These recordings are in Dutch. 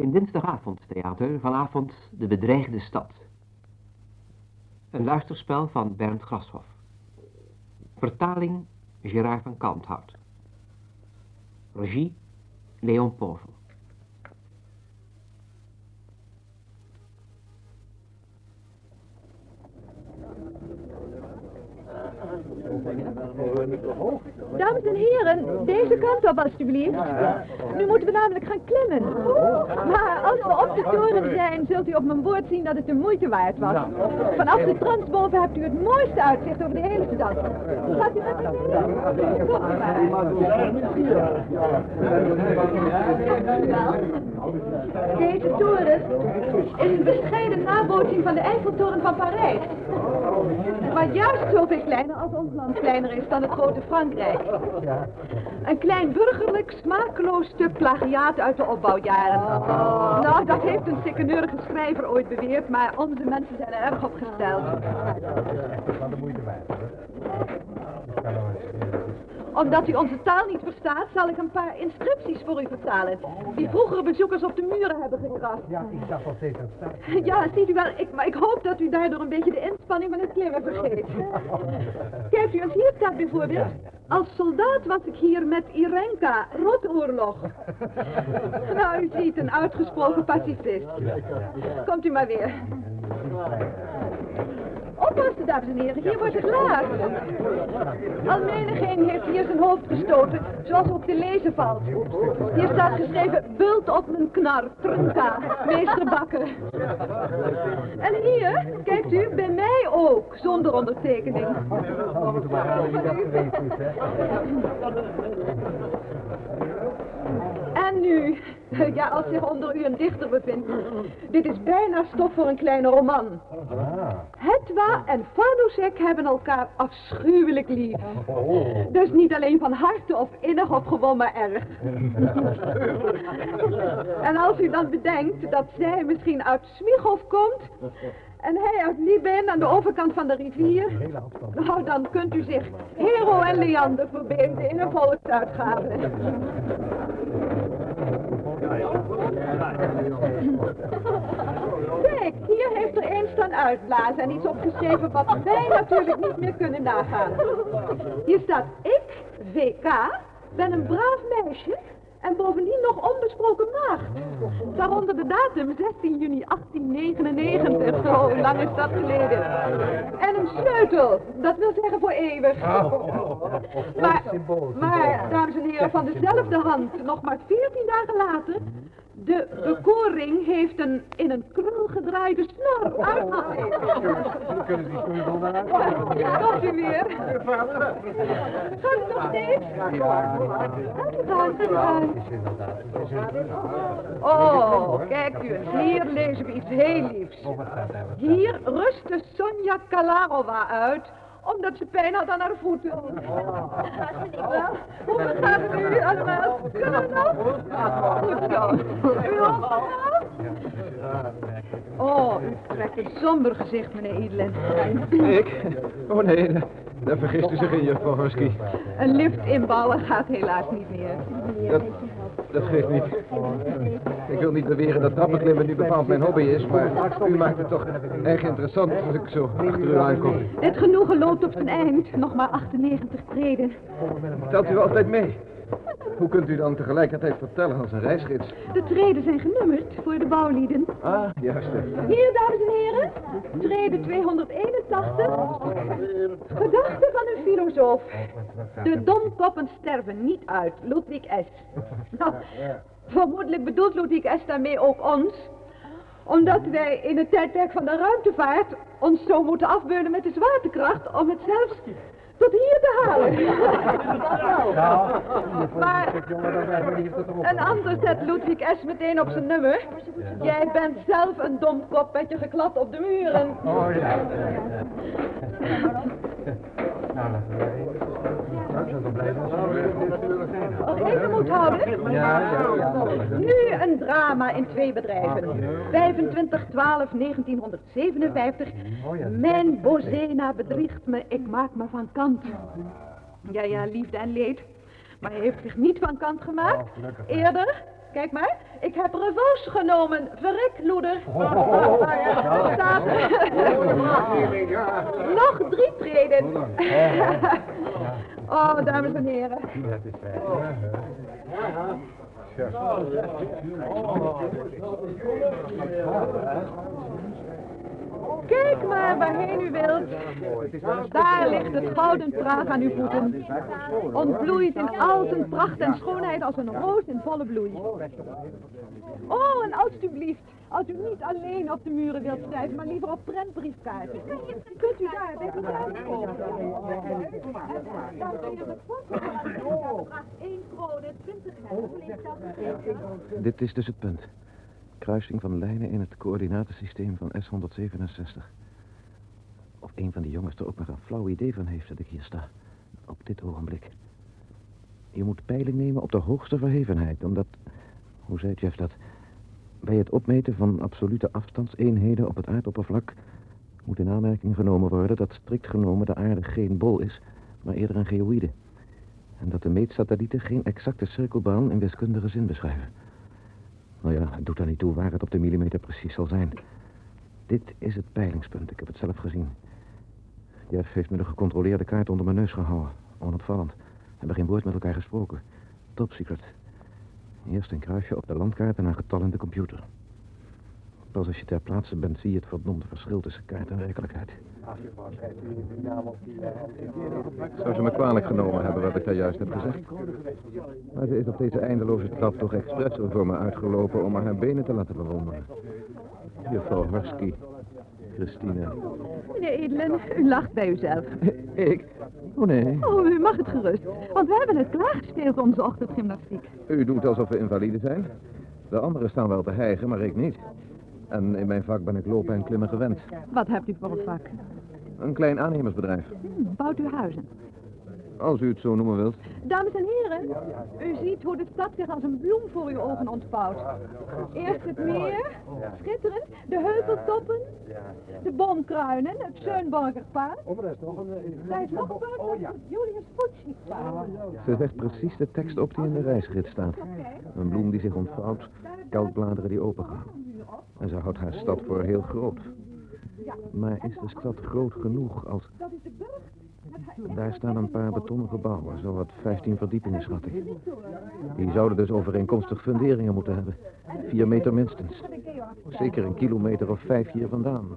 In dinsdagavondtheater vanavond De Bedreigde Stad. Een luisterspel van Bernd Grashoff. Vertaling Gerard van Kanthout. Regie Leon Povel. Dames en heren, deze kant op alstublieft. Nu moeten we namelijk gaan klimmen. Maar als we op de toren zijn, zult u op mijn woord zien dat het de moeite waard was. Vanaf de transboven hebt u het mooiste uitzicht over de hele stad. Gaat u met me mee? Kom maar. Deze toren is een bescheiden nabootsing van de Eiffeltoren van Parijs. Maar juist zoveel kleiner als ons land kleiner is dan het grote Frankrijk. Een klein burgerlijk, smakeloos stuk plagiaat uit de opbouwjaren. Nou, dat heeft een sikkeneurige schrijver ooit beweerd, maar onze mensen zijn er erg op gesteld. de moeite waard. Omdat u onze taal niet verstaat, zal ik een paar inscripties voor u vertalen. Die vroegere bezoekers op de muren hebben gekrast. Ja, ik dacht al steeds aan het staan. Ja, ziet u wel, ik, maar ik hoop dat u daardoor een beetje de inspanning van het klimmen vergeet. Kijkt u eens, hier staat bijvoorbeeld... Als soldaat was ik hier met Irenka, rotoorlog. nou, u ziet, een uitgesproken pacifist. Komt u maar weer. Oppassen, dames en heren, hier wordt het laag. Al menigeen heeft hier zijn hoofd gestoten, zoals ook te lezen valt. Hier staat geschreven, bult op mijn knar, trunka, meester Bakker. En hier, kijkt u, bij mij ook, zonder ondertekening. En nu, ja, als zich onder u een dichter bevindt, dit is bijna stof voor een kleine roman. Ah. Hetwa en Fadusek hebben elkaar afschuwelijk lief. Dus niet alleen van harte of innig of gewoon maar erg. en als u dan bedenkt dat zij misschien uit Smichov komt en hij uit Liben aan de overkant van de rivier, nou dan kunt u zich Hero en Leander verbeelden in een volksuitgave. Kijk, hier heeft er een staan uitblazen en iets opgeschreven wat wij natuurlijk niet meer kunnen nagaan. Hier staat ik, VK, ben een braaf meisje en bovendien nog onbesproken maagd. Daaronder de datum 16 juni 1899, zo lang is dat geleden. En een sleutel, dat wil zeggen voor eeuwig. Maar, dames en heren, van dezelfde hand, nog maar 14 dagen later, de bekoring heeft een in een krul gedraaide snor. We kunnen die stoel wel naar komt u weer. Gaat het nog steeds? Ja. Oh, kijk u eens, hier lezen we iets heel liefs. Oh, Hier rustte Sonja Kalarova uit, omdat ze pijn had aan haar voeten. Wel, Hoe gaat het nu allemaal? Kunnen we nog? Goed zo. U? Oh, u trekt een somber gezicht, meneer Edelen. Ik? Oh nee, daar vergist u zich in, juffrouw Husky. Een lift inbouwen gaat helaas niet meer. Dat, dat geeft niet. Ik wil niet beweren dat trappenklimmen nu bepaald mijn hobby is, maar u maakt het toch erg interessant als ik zo achter u aankom. Dit genoegen loopt op zijn eind. Nog maar 98 treden. Telt u altijd mee? Hoe kunt u dan tegelijkertijd vertellen als een reisgids? De treden zijn genummerd voor de bouwlieden. Ah, juist. Hier, dames en heren. Trede 281. Gedachten van een filosoof. De domkoppen sterven niet uit. Ludwig S. Nou, vermoedelijk bedoelt Ludwig S. daarmee ook ons. Omdat wij in het tijdperk van de ruimtevaart ons zo moeten afbeunen met de zwaartekracht om het zelfs tot hier te halen. Maar tot erop. een ander zet Ludwig S. meteen op zijn nummer. Jij bent zelf een domkop met je geklad op de muren. Oh ja. Nou, laten we even. Ik blij even moet houden. Ja, ja, ja. Nu een drama in twee bedrijven. 25 12 1957. Mijn Bozena bedriegt me, ik maak me van kant. Ja, ja, liefde en leed. Maar hij heeft zich niet van kant gemaakt. Eerder, kijk maar, Ik heb revanche genomen. Verrek, loeder. Staat. Nog drie treden. Oh, dames en heren. Dat is fijn. Kijk maar waarheen u wilt. Daar ligt het gouden praag aan uw voeten. Ontbloeit in al zijn pracht en schoonheid als een roos in volle bloei. Oh, en alstublieft, als u niet alleen op de muren wilt schrijven, maar liever op prentbriefkaarten. Kunt u daar bij de komen. Dames en heren, het volgende vraagt 1 kroon en 20 geld. Dit is dus het punt. Kruising van lijnen in het coördinatensysteem van S167. Of een van die jongens er ook maar een flauw idee van heeft dat ik hier sta. Op dit ogenblik. Je moet peiling nemen op de hoogste verhevenheid, omdat... Hoe zei Jeff dat? Bij het opmeten van absolute afstandseenheden op het aardoppervlak... moet in aanmerking genomen worden dat strikt genomen de aarde geen bol is, maar eerder een geoïde. En dat de meetsatellieten geen exacte cirkelbaan in wiskundige zin beschrijven. Nou ja, het doet er niet toe waar het op de millimeter precies zal zijn. Dit is het peilingspunt, ik heb het zelf gezien. Jeff heeft me de gecontroleerde kaart onder mijn neus gehouden. Onopvallend. We hebben geen woord met elkaar gesproken. Top secret. Eerst een kruisje op de landkaart en een getal in de computer. Pas als je ter plaatse bent, zie je het verdomde verschil tussen kaart en werkelijkheid. Zou ze me kwalijk genomen hebben wat ik daar juist heb gezegd? Maar ze is op deze eindeloze trap toch expres voor me uitgelopen om haar benen te laten bewonderen. Juffrouw Horsky, Christine. Meneer Edelen, u lacht bij uzelf. Ik? Oh nee. Oh, u mag het gerust, want we hebben het klaargespeeld onze ochtendgymnastiek. U doet alsof we invalide zijn. De anderen staan wel te hijgen, maar ik niet. En in mijn vak ben ik lopen en klimmen gewend. Wat hebt u voor een vak? Een klein aannemersbedrijf. Hm, bouwt u huizen? Als u het zo noemen wilt. Dames en heren, u ziet hoe de stad zich als een bloem voor uw ogen ontvouwt. Eerst het meer, schitterend, de heuveltoppen, de boomkruinen, het Schönborgerpaard. Daar is nog een paard, het Julius Fuchsiepaard. Ze zegt precies de tekst op die in de reisgids staat. Een bloem die zich ontvouwt, kelkbladeren die opengaan. En ze houdt haar stad voor heel groot. Maar is de stad groot genoeg als... Daar staan een paar betonnen gebouwen, zowat 15 verdiepingen schat ik. Die zouden dus overeenkomstig funderingen moeten hebben. Vier meter minstens. Zeker een kilometer of vijf hier vandaan.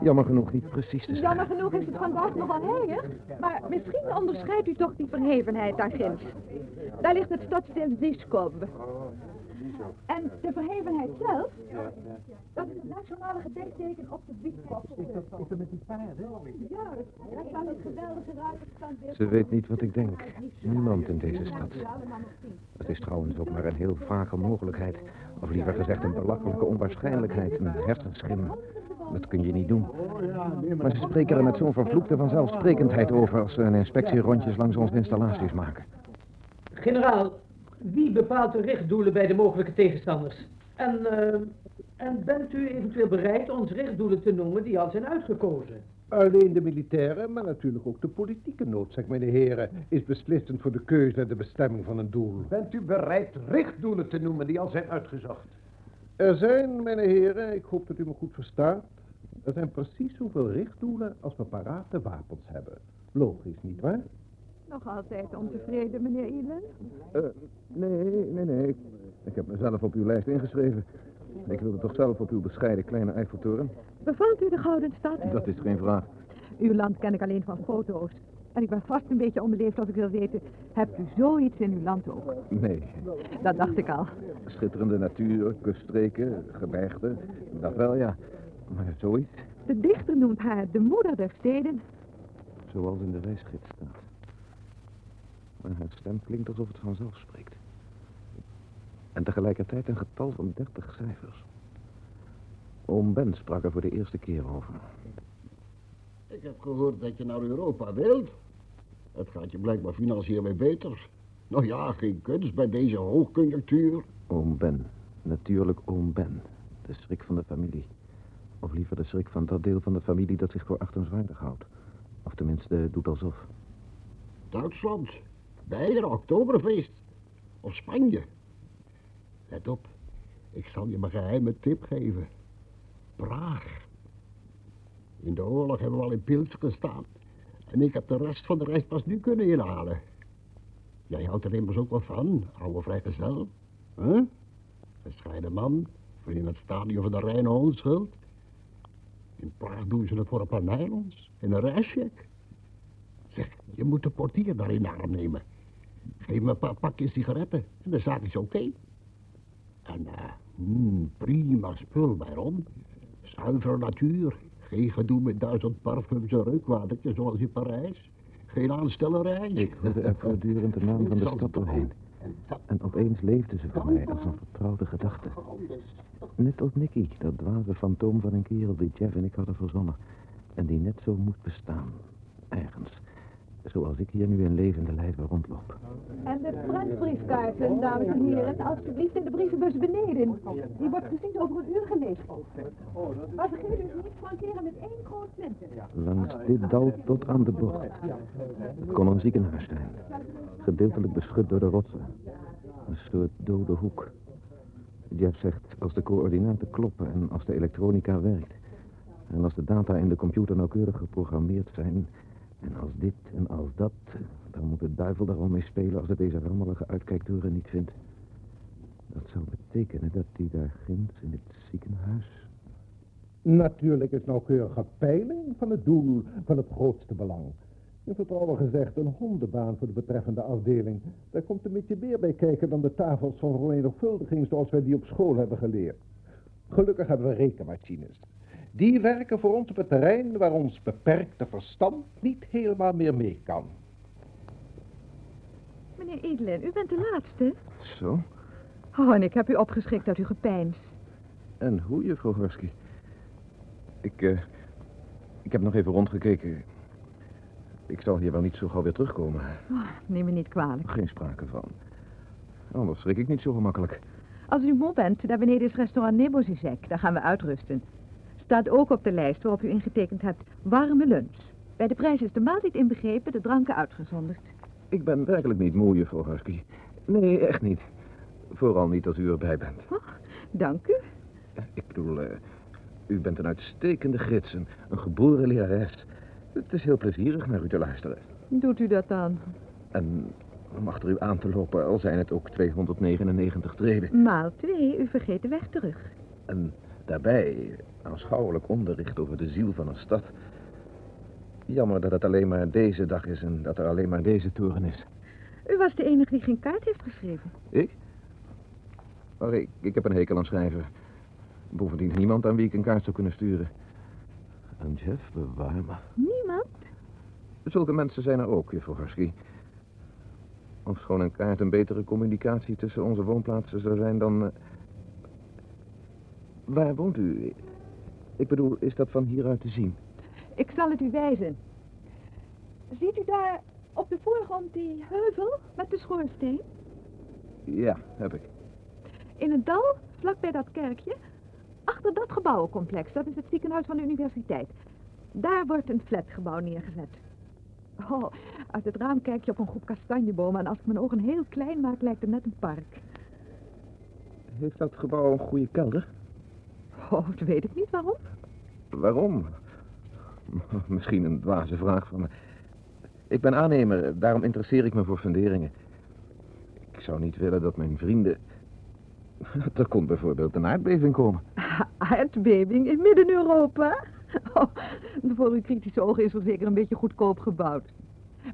Jammer genoeg niet precies te zijn. Jammer genoeg is het vandaag nogal heilig, maar misschien onderscheidt u toch die verhevenheid daar ginds. Daar ligt het stadsdeel Dieskov. En de verhevenheid zelf, dat is het nationale gedenkteken op de Dieskov. Is dat met die paarden? Juist, daar staan het geweldige ruiterstandbeeld. Ze weet niet wat ik denk. Niemand in deze stad. Het is trouwens ook maar een heel vage mogelijkheid. Of liever gezegd een belachelijke onwaarschijnlijkheid, een hersenschim. Dat kun je niet doen. Maar ze spreken er met zo'n vervloekte vanzelfsprekendheid over als ze een inspectierondjes langs onze installaties maken. Generaal, wie bepaalt de richtdoelen bij de mogelijke tegenstanders? En, eh, en bent u eventueel bereid ons richtdoelen te noemen die al zijn uitgekozen? Alleen de militaire, maar natuurlijk ook de politieke noodzaak, mijn heren, is beslissend voor de keuze en de bestemming van een doel. Bent u bereid richtdoelen te noemen die al zijn uitgezocht? Er zijn, mijn heren, ik hoop dat u me goed verstaat, er zijn precies zoveel richtdoelen als we parate wapens hebben. Logisch, nietwaar? Nog altijd ontevreden, meneer Elen? Eh, nee, nee, nee. Ik, ik heb mezelf op uw lijst ingeschreven. Ik wilde toch zelf op uw bescheiden kleine Eiffeltoren? Bevalt u de Gouden Stad? Dat is geen vraag. Uw land ken ik alleen van foto's. En ik ben vast een beetje onbeleefd als ik wil weten, hebt u zoiets in uw land ook? Nee. Dat dacht ik al. Schitterende natuur, kuststreken, gebergten. Dat wel, ja. Maar zoiets, De dichter noemt haar de moeder der steden. zoals in de reisgids staat. Maar haar stem klinkt alsof het vanzelf spreekt. En tegelijkertijd een getal van dertig cijfers. Oom Ben sprak er voor de eerste keer over. Ik heb gehoord dat je naar Europa wilt. Het gaat je blijkbaar financieel weer beter. Nou ja, geen kunst bij deze hoogconjunctuur. Oom Ben. Natuurlijk oom Ben. De schrik van de familie. Of liever de schrik van dat deel van de familie dat zich voor achtenswaardig houdt. Of tenminste doet alsof. Duitsland. Beider, Oktoberfeest. Of Spanje. Let op, Ik zal je mijn geheime tip geven. Praag. In de oorlog hebben we al in Pils gestaan. En ik heb de rest van de reis pas nu kunnen inhalen. Jij houdt er immers ook wel van, oude vrijgezel. hè? Gescheiden man, voor in het stadion van de reine onschuld. In Praag doen ze het voor een paar nijlons en een reischeck. Zeg, je moet de portier daar in de arm nemen. Geef me een paar pakjes sigaretten en de zaak is oké. En eh, mm, prima spul bij Ron. Zuivere natuur. Geen gedoe met duizend parfums en reukwatertjes zoals in Parijs. Geen aanstellerij. Ik hoorde er voortdurend de naam van de stad doorheen. En opeens leefde ze voor mij als een vertrouwde gedachte. Net als Nicky, dat dwaze fantoom van een kerel die Jeff en ik hadden verzonnen. En die net zo moet bestaan. Ergens. Zoals ik hier nu in levende lijven rondloop. En de prentbriefkaarten, dames en heren, alstublieft in de brievenbus beneden. Die wordt precies over een uur gelezen. Maar vergeet u niet frankeren met één groot centen. Langs dit dal tot aan de bocht. Het kon een ziekenhuis zijn. Gedeeltelijk beschut door de rotsen. Een soort dode hoek. Jeff zegt, als de coördinaten kloppen en als de elektronica werkt... en als de data in de computer nauwkeurig geprogrammeerd zijn... en als dit en als dat... dan moet de duivel daar wel mee spelen als het deze rammelige uitkijktoren niet vindt. Dat zou betekenen dat hij daar ginds in het ziekenhuis... Natuurlijk is nauwkeurige peiling van het doel van het grootste belang. In vertrouwen gezegd een hondenbaan voor de betreffende afdeling. Daar komt een beetje meer bij kijken dan de tafels van vermenigvuldiging zoals wij die op school hebben geleerd. Gelukkig hebben we rekenmachines. Die werken voor ons op het terrein waar ons beperkte verstand niet helemaal meer mee kan. Meneer Edelin, u bent de laatste. Zo? Oh, en ik heb u opgeschrikt uit uw gepeins. En hoe, juffrouw Horsky? Ik, eh, ik heb nog even rondgekeken. Ik zal hier wel niet zo gauw weer terugkomen. Oh, neem me niet kwalijk. Geen sprake van. Anders schrik ik niet zo gemakkelijk. Als u moe bent, daar beneden is restaurant Nebozizek. Daar gaan we uitrusten. Staat ook op de lijst waarop u ingetekend hebt warme lunch. Bij de prijs is de maaltijd inbegrepen, de dranken uitgezonderd. Ik ben werkelijk niet moe, juffrouw Husky. Nee, echt niet. Vooral niet als u erbij bent. Dank u. Ik bedoel, eh, u bent een uitstekende gids, een, een geboren lerares. Het is heel plezierig naar u te luisteren. Doet u dat dan? En om achter u aan te lopen, al zijn het ook 299 treden. Maal twee, u vergeet de weg terug. En daarbij aanschouwelijk onderricht over de ziel van een stad. Jammer dat het alleen maar deze dag is en dat er alleen maar deze toren is. U was de enige die geen kaart heeft geschreven. Ik? Maar ik, ik heb een hekel aan schrijven. Bovendien niemand aan wie ik een kaart zou kunnen sturen. En Jeff, bewaar me. Niemand? Zulke mensen zijn er ook, juffrouw Husky. Ofschoon een kaart een betere communicatie tussen onze woonplaatsen zou zijn dan... eh, Waar woont u? Ik bedoel, is dat van hieruit te zien? Ik zal het u wijzen. Ziet u daar op de voorgrond die heuvel met de schoorsteen? Ja, heb ik. In het dal, vlakbij dat kerkje, achter dat gebouwencomplex, dat is het ziekenhuis van de universiteit. Daar wordt een flatgebouw neergezet. Oh, uit het raam kijk je op een groep kastanjebomen en als ik mijn ogen heel klein maak, lijkt het net een park. Heeft dat gebouw een goede kelder? Oh, dat weet ik niet waarom. Waarom? Misschien een dwaze vraag van me. Ik ben aannemer, daarom interesseer ik me voor funderingen. Ik zou niet willen dat mijn vrienden... Er kon bijvoorbeeld een aardbeving komen. Aardbeving in Midden-Europa? Oh, voor uw kritische ogen is er zeker een beetje goedkoop gebouwd.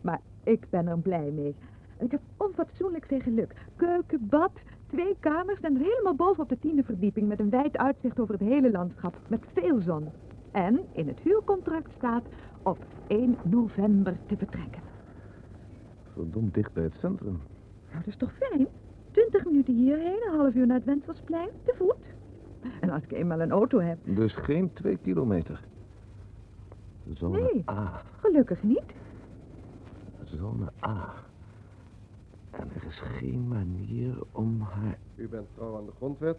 Maar ik ben er blij mee. Ik heb onfatsoenlijk veel geluk. Keuken, bad, twee kamers en helemaal boven op de tiende verdieping... met een wijd uitzicht over het hele landschap, met veel zon. En in het huurcontract staat op 1 november te vertrekken. Verdomd dicht bij het centrum. Nou, dat is toch fijn? Twintig minuten hierheen, een half uur naar het Wenselsplein, te voet. En als ik eenmaal een auto heb, Dus geen twee kilometer. Zone Nee. A. gelukkig niet. Zone A. En er is geen manier om haar... U bent trouw aan de grondwet.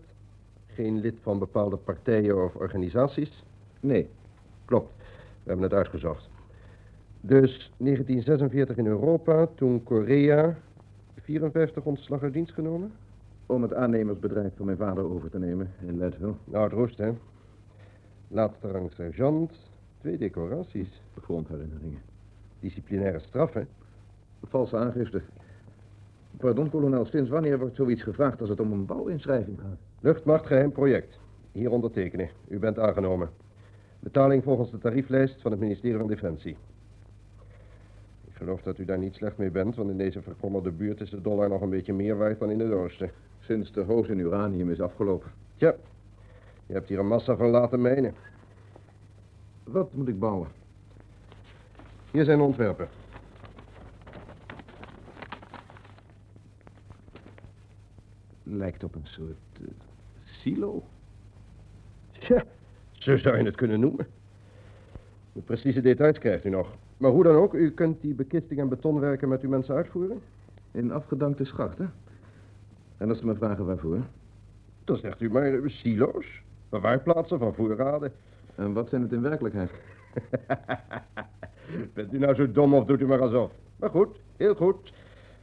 Geen lid van bepaalde partijen of organisaties. Nee, Klopt, we hebben het uitgezocht. Dus 1946 in Europa, toen Korea 54 ontslag uit dienst genomen? Om het aannemersbedrijf van mijn vader over te nemen in Leadville. Nou, het roest, hè. Laatste rang sergeant, twee decoraties, Frontherinneringen. disciplinaire straf, hè. Valse aangifte. Pardon, kolonel, sinds wanneer wordt zoiets gevraagd als het om een bouwinschrijving gaat? Luchtmachtgeheim project. Hier ondertekenen. U bent aangenomen. Betaling volgens de tarieflijst van het ministerie van Defensie. Ik geloof dat u daar niet slecht mee bent, want in deze verkommerde buurt is de dollar nog een beetje meer waard dan in het oosten. Sinds de hoos in uranium is afgelopen. Tja, je hebt hier een massa van laten mijnen. Wat moet ik bouwen? Hier zijn de ontwerpen. Lijkt op een soort eh, silo. Tja, zo zou je het kunnen noemen. De precieze details krijgt u nog. Maar hoe dan ook, u kunt die bekisting en betonwerken met uw mensen uitvoeren? In afgedankte schachten. En als ze me vragen waarvoor. Dan zegt u maar eh, silo's, bewaarplaatsen van voorraden. En wat zijn het in werkelijkheid? Bent u nou zo dom of doet u maar alsof? Maar goed, heel goed.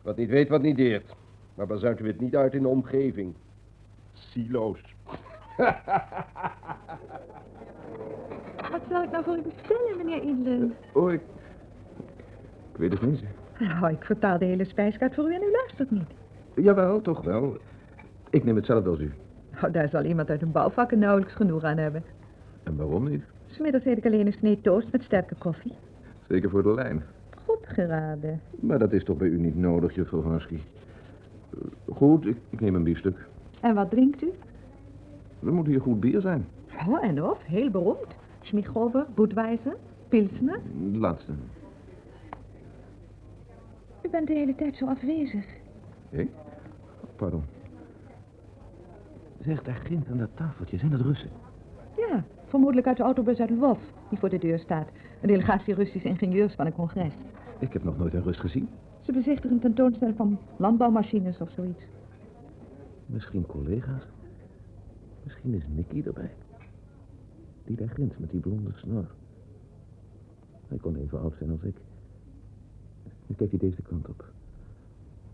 Wat niet weet, wat niet deert. Maar bazuint u het niet uit in de omgeving. Silo's. Wat zal ik nou voor u bestellen, meneer Inland? Oh, ik... Ik weet het niet. Nou, ik vertaal de hele spijskaart voor u en u luistert niet. Jawel, toch wel. Ik neem hetzelfde als u. Nou, daar zal iemand uit een bouwvakken nauwelijks genoeg aan hebben. En waarom niet? Smiddags eet ik alleen een snee toast met sterke koffie. Zeker voor de lijn. Goed geraden. Maar dat is toch bij u niet nodig, juffrouw Hansky. Goed, ik, ik neem een biefstuk. En wat drinkt u? Er moet hier goed bier zijn. Oh, en of, heel beroemd. Schmigover, Budweiser, Pilsner. De laatste. U bent de hele tijd zo afwezig. Ik? Pardon. Zeg, daar ginds aan dat tafeltje, zijn dat Russen? Ja, vermoedelijk uit de autobus uit Lwów, die voor de deur staat. Een delegatie Russische ingenieurs van een congres. Ik heb nog nooit een Rus gezien. Ze bezichtigen een tentoonstelling van landbouwmachines of zoiets. Misschien collega's. Misschien is Nicky erbij. Die daar ginds met die blonde snor. Hij kon even oud zijn als ik. Nu kijkt hij deze kant op.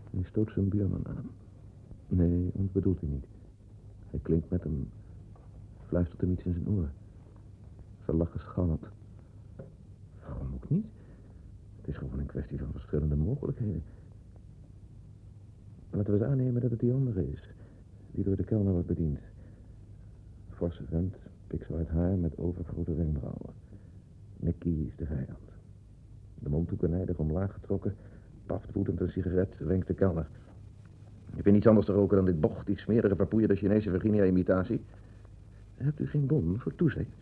Hij stoot zijn buurman aan. Nee, ons bedoelt hij niet. Hij klinkt met hem. Fluistert hem iets in zijn oor. Zijn lach is galend. Waarom ook niet? Het is gewoon een kwestie van verschillende mogelijkheden. Laten we eens aannemen dat het die andere is. Die door de kelner wordt bediend. Forse vent, pikzwart haar met overgrote wenkbrauwen. Nicky is de vijand. De mondhoeken nijdig omlaag getrokken, paft woedend een sigaret, wenkt de kelner. Je vindt niets anders te roken dan dit bocht, die smerige verpoeierde Chinese Virginia-imitatie. Hebt u geen bon voor toezicht?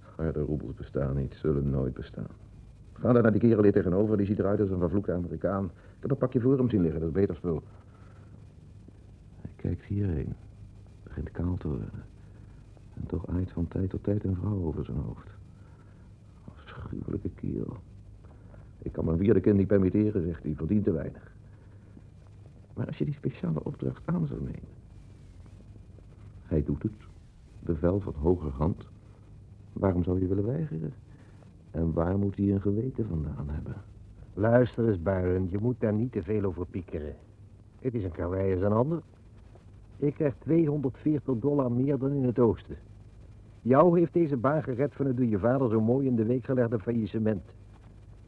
Harde roebels bestaan niet, zullen nooit bestaan. Ga daar naar die kerel hier tegenover, die ziet eruit als een vervloekte Amerikaan. Ik heb een pakje voor hem zien liggen, dat is beter spul. Hij kijkt hierheen. Begint kaal te worden. En toch aait van tijd tot tijd een vrouw over zijn hoofd. Afschuwelijke kerel. Ik kan mijn vierde kind niet permitteren, zegt hij. Verdient te weinig. Maar als je die speciale opdracht aan zou nemen. Hij doet het. Bevel van hoger hand. Waarom zou je willen weigeren? En waar moet hij een geweten vandaan hebben? Luister eens, Byron, je moet daar niet te veel over piekeren. Het is een karwei als een ander. Ik krijg 240 dollar meer dan in het oosten. Jou heeft deze baan gered van het door je vader zo mooi in de week gelegde faillissement.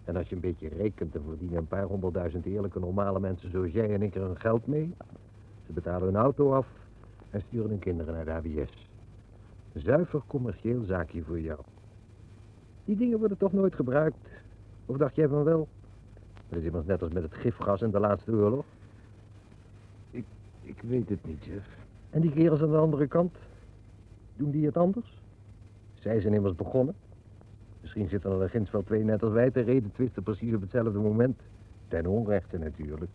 En als je een beetje rekent, dan verdienen een paar honderdduizend eerlijke normale mensen zoals jij en ik er hun geld mee. Ze betalen hun auto af en sturen hun kinderen naar de ABS. Zuiver commercieel zaakje voor jou. Die dingen worden toch nooit gebruikt? Of dacht jij van wel? Dat is immers net als met het gifgas in de laatste oorlog. Ik weet het niet, Jeff. En die kerels aan de andere kant? Doen die het anders? Zij zijn immers begonnen. Misschien zitten er ginds wel twee net als wij te reden twisten precies op hetzelfde moment. Ten onrechte natuurlijk.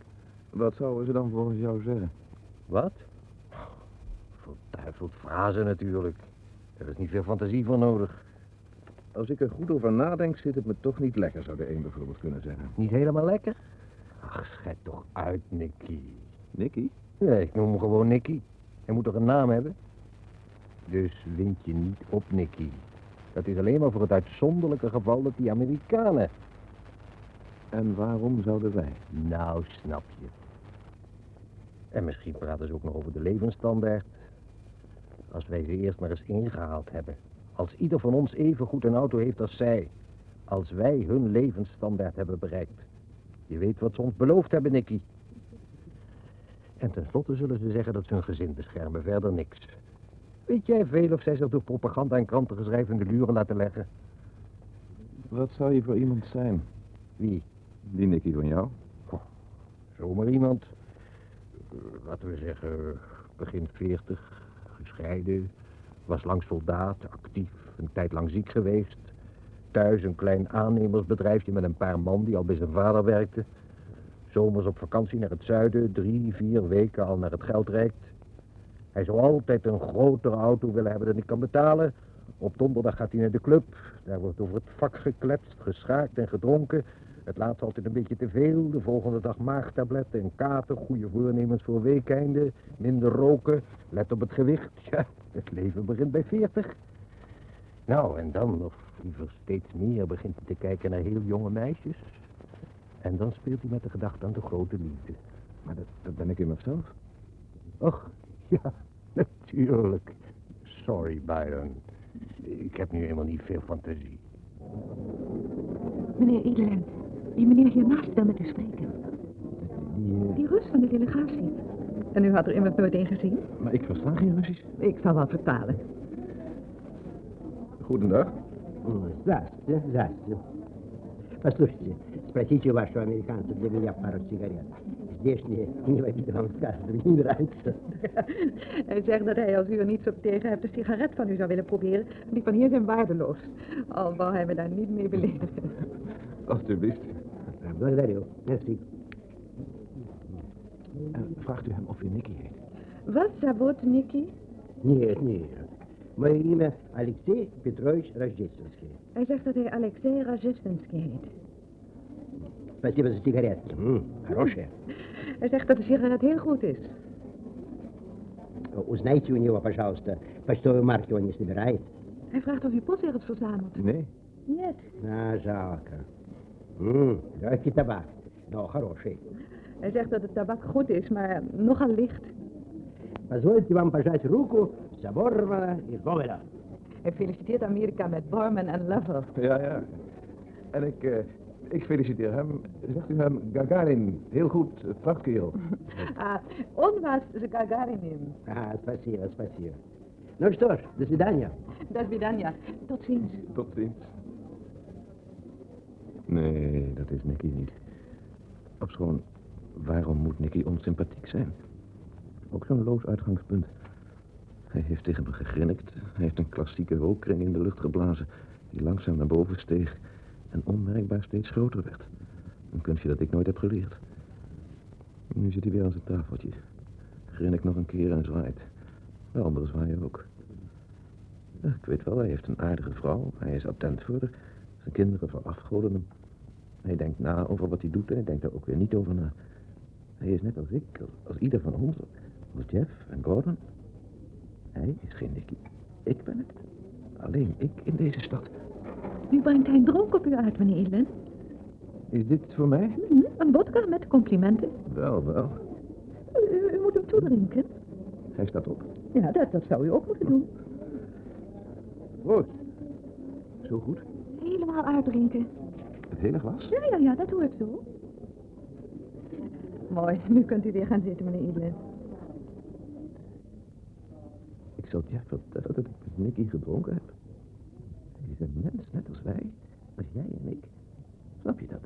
Wat zouden ze dan volgens jou zeggen? Wat? Verduiveld frazen natuurlijk. Er is niet veel fantasie voor nodig. Als ik er goed over nadenk, zit het me toch niet lekker, zou de een bijvoorbeeld kunnen zeggen. Niet helemaal lekker? Ach, schijt toch uit, Nicky. Nicky? Nee, ik noem hem gewoon Nicky. Hij moet toch een naam hebben? Dus wind je niet op, Nicky. Dat is alleen maar voor het uitzonderlijke geval dat die Amerikanen... En waarom zouden wij? Nou, snap je. En misschien praten ze ook nog over de levensstandaard. Als wij ze eerst maar eens ingehaald hebben. Als ieder van ons even goed een auto heeft als zij. Als wij hun levensstandaard hebben bereikt. Je weet wat ze ons beloofd hebben, Nicky. En tenslotte zullen ze zeggen dat ze hun gezin beschermen, verder niks. Weet jij veel of zij zich door propaganda en krantengeschrijf in de luren laten leggen? Wat zou je voor iemand zijn? Wie? Die Nicky van jou? Zomaar iemand. eh, Laten we zeggen, begin 40, gescheiden. Was lang soldaat, actief, een tijd lang ziek geweest. Thuis een klein aannemersbedrijfje met een paar man die al bij zijn vader werkte. Zomers op vakantie naar het zuiden, drie, vier weken al naar het geld reikt. Hij zou altijd een grotere auto willen hebben dan ik kan betalen. Op donderdag gaat hij naar de club. Daar wordt over het vak gekletst, geschaakt en gedronken. Het laatste altijd een beetje te veel. De volgende dag maagtabletten en kater. Goede voornemens voor weekeinde. Minder roken. Let op het gewicht. Ja, het leven begint bij 40. Nou, en dan, of liever steeds meer, begint hij te kijken naar heel jonge meisjes. En dan speelt hij met de gedachte aan de grote liefde. Maar dat, dat ben ik immers zelf. Och, ja, natuurlijk. Sorry, Byron. Ik heb nu helemaal niet veel fantasie. Meneer Edeland, die meneer hiernaast wil met u spreken. Die, eh, Die Rus van de delegatie. En u had er immers nooit een gezien? maar ik versta geen Russisch. Ik zal wel vertalen. Goedendag. Здравствуйте, здравствуйте. Послушайте, спросите у вашего американца для меня пару сигарет. Здешние инвалиды вам скажут, не нравится. Hij zegt dat hij, als u er niets op tegen hebt, een sigaret van u zou willen proberen. Die van hier zijn waardeloos. Al wou hij me daar niet mee beledigen. Alsjeblieft. Благодарю. Merci. En vraagt u hem of u Nicky heet. Wat зовут Nicky? Нет, нет. Мое имя Алексей Петрович Рождественский. Hij zegt dat hij Alexei Rajestensky heet. Спасибо за сигареты. М, хорошие. Hij zegt dat de sigaret heel goed is. Узнайте у него, пожалуйста, почтовые марки он не собирает. Hij vraagt of u postzegels verzamelt. Nee. Нет. А, жалко. М, легкий табак, но хороший. Hij zegt dat de tabak goed is, maar nogal licht. Позвольте вам пожать руку Заборова и Говера. Hij feliciteert Amerika met Borman en Lover. Ja, ja. En ik, eh, ik feliciteer hem. Zegt u hem Gagarin. Heel goed, eh, prachtkerel. А, он вас за Гагариным. А, спасибо, спасибо. Ну что ж, до свидания. До свидания. Tot ziens. Tot ziens. Nee, dat is Nicky niet. Ofschoon, waarom moet Nicky onsympathiek zijn? Ook zo'n loos uitgangspunt. Hij heeft tegen me gegrinnikt. Hij heeft een klassieke rookkring in de lucht geblazen... die langzaam naar boven steeg en onmerkbaar steeds groter werd. Een kunstje dat ik nooit heb geleerd. Nu zit hij weer aan zijn tafeltje. Grinnikt nog een keer en zwaait. De anderen zwaaien ook. Ik weet wel, hij heeft een aardige vrouw. Hij is attent voor haar. Zijn kinderen verafgoden hem. Hij denkt na over wat hij doet en hij denkt er ook weer niet over na. Hij is net als ik, als, ieder van ons. Als Jeff en Gordon. Hij is geen Nicky. Ik ben het. Alleen ik in deze stad. Nu brengt hij een dronk op u uit, meneer Edlin. Is dit voor mij? Mhm, Een vodka met complimenten. Wel, wel. U, u- u moet hem toedrinken. Hij staat op. Ja, dat, dat zou u ook moeten doen. Proost. Zo goed. Helemaal uitdrinken. Het hele glas? Ja, ja, ja, dat hoort zo. Mooi, nu kunt u weer gaan zitten, meneer Edlin. Ik zal Jeff vertellen dat ik met Nicky gedronken heb. Hij is een mens, net als wij. Als jij en ik. Snap je dat?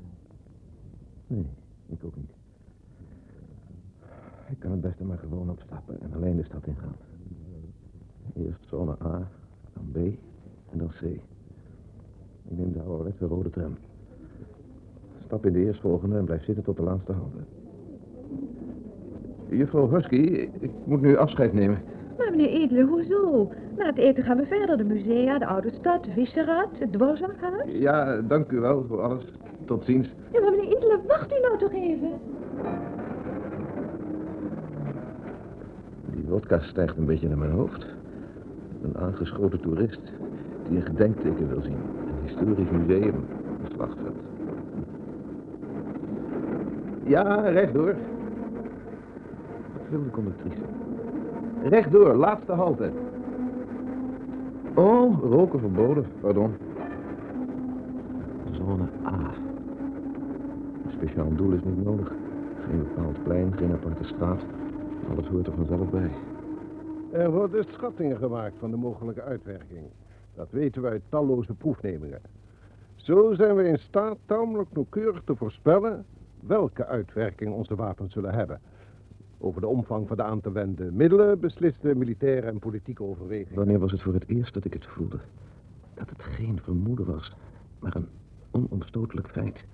Nee, ik ook niet. Ik kan het beste maar gewoon opstappen en alleen de stad ingaan. Eerst zone A, dan B en dan C. Ik neem de ouderwetse rode tram. Stap in de eerstvolgende en blijf zitten tot de laatste halte. Juffrouw Husky, ik moet nu afscheid nemen. Maar meneer Edele, hoezo? Na het eten gaan we verder. De musea, de oude stad, de visserad, het dwarszaakhuis. Ja, dank u wel voor alles. Tot ziens. Ja, maar meneer Edele, wacht u nou toch even. Die wodka stijgt een beetje naar mijn hoofd. Een aangeschoten toerist die een gedenkteken wil zien. Historisch museum, een slagveld. Ja, rechtdoor. wil de conductrice. Rechtdoor, laatste halte. Oh, roken verboden, pardon. Zone A. Een speciaal doel is niet nodig. Geen bepaald plein, geen aparte straat. Alles hoort er vanzelf bij. Er worden schattingen gemaakt van de mogelijke uitwerking. Dat weten we uit talloze proefnemingen. Zo zijn we in staat tamelijk nauwkeurig te voorspellen welke uitwerking onze wapens zullen hebben. Over de omvang van de aan te wenden middelen beslisten militaire en politieke overwegingen. Wanneer was het voor het eerst dat ik het voelde? Dat het geen vermoeden was, maar een onomstotelijk feit.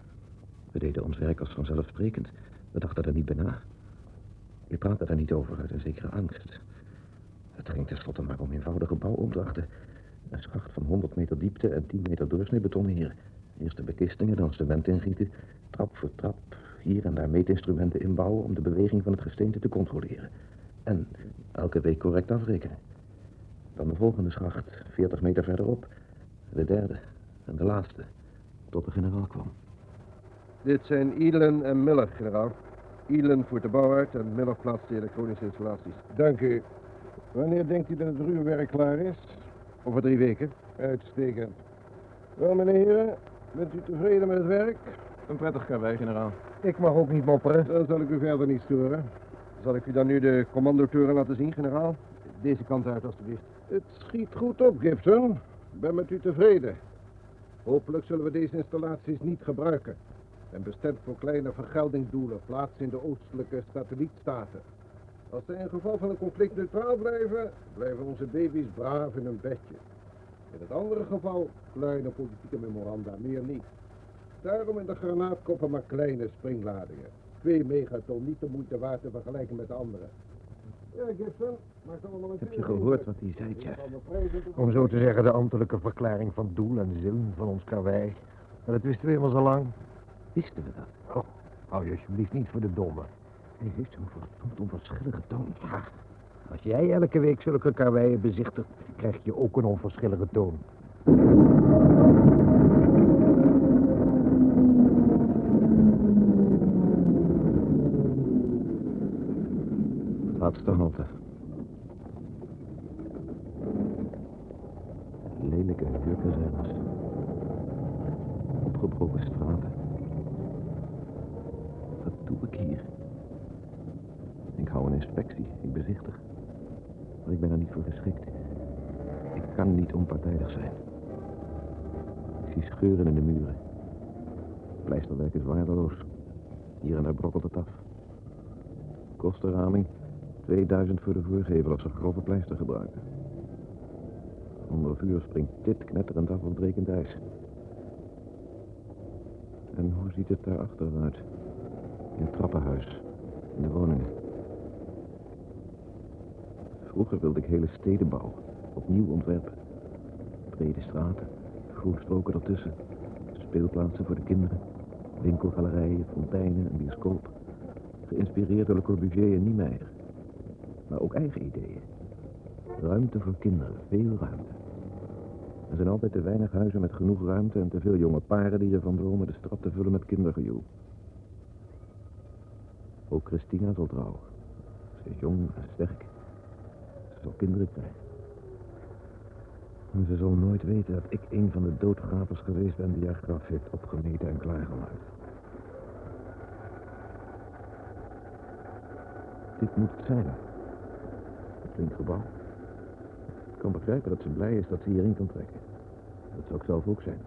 We deden ons werk als vanzelfsprekend. We dachten er niet bij na. Je praatte daar niet over uit een zekere angst. Het ging tenslotte maar om eenvoudige bouwopdrachten. Een schacht van 100 meter diepte en 10 meter doorsnee betoneren. Eerst de bekistingen, dan cement ingieten. Trap voor trap, hier en daar meetinstrumenten inbouwen... om de beweging van het gesteente te controleren. En elke week correct afrekenen. Dan de volgende schacht, 40 meter verderop. De derde en de laatste, tot de generaal kwam. Dit zijn Elen en Miller, generaal. Elen voert de bouw uit en Miller plaatst de elektronische installaties. Dank u. Wanneer denkt u dat het ruwwerk klaar is? Over drie weken. Uitstekend. Wel, meneer heren, bent u tevreden met het werk? Een prettig karwei, generaal. Ik mag ook niet mopperen. Dan zal ik u verder niet storen. Zal ik u dan nu de commandotoren laten zien, generaal? Deze kant uit, alstublieft. Het schiet goed op, Gibson. Ik ben met u tevreden. Hopelijk zullen we deze installaties niet gebruiken. En bestemd voor kleine vergeldingsdoelen plaatsen in de oostelijke satellietstaten. Als ze in geval van een conflict neutraal blijven, blijven onze baby's braaf in hun bedje. In het andere geval kleine politieke memoranda, meer niet. Daarom in de granaatkoppen maar kleine springladingen. Twee megaton, niet de moeite waard te vergelijken met de andere. Ja, Gibson, maakt allemaal een Heb je gehoord wat hij zei, Jeff? Om zo te zeggen de ambtelijke verklaring van doel en zin van ons karwei. Maar dat wisten we helemaal zo lang. Wisten we dat? Oh, hou je alsjeblieft niet voor de domme. Hij heeft zo'n verdomd onverschillige toon. Ja, als jij elke week zulke karweien bezichtigt, krijg je ook een onverschillige toon. Laatste halte. Lelijke huurkazernes. Opgebroken straten. Wat doe ik hier? Ik hou een inspectie, ik bezichtig. Maar ik ben er niet voor geschikt. Ik kan niet onpartijdig zijn. Ik zie scheuren in de muren. Pleisterwerk is waardeloos. Hier en daar brokkelt het af. Kostenraming 2000 voor de voorgevel als ze grove pleister gebruiken. Onder vuur springt dit knetterend af op brekend ijs. En hoe ziet het daarachter uit? In het trappenhuis, in de woningen. Vroeger wilde ik hele steden bouwen, opnieuw ontwerpen. Brede straten, groenstroken ertussen, speelplaatsen voor de kinderen, winkelgalerijen, fonteinen en bioscoop. Geïnspireerd door Le Corbusier en Niemeyer. Maar ook eigen ideeën. Ruimte voor kinderen, veel ruimte. Er zijn altijd te weinig huizen met genoeg ruimte en te veel jonge paren die ervan dromen de stad te vullen met kindergejoel. Ook Christina zal trouwen. Ze is jong en sterk. Zal kinderen krijgen. En ze zal nooit weten dat ik een van de doodgravers geweest ben die haar graf heeft opgemeten en klaargemaakt. Dit moet het zijn. Het klinkt gebouw. Ik kan begrijpen dat ze blij is dat ze hierin kan trekken. Dat zou ik zelf ook zijn.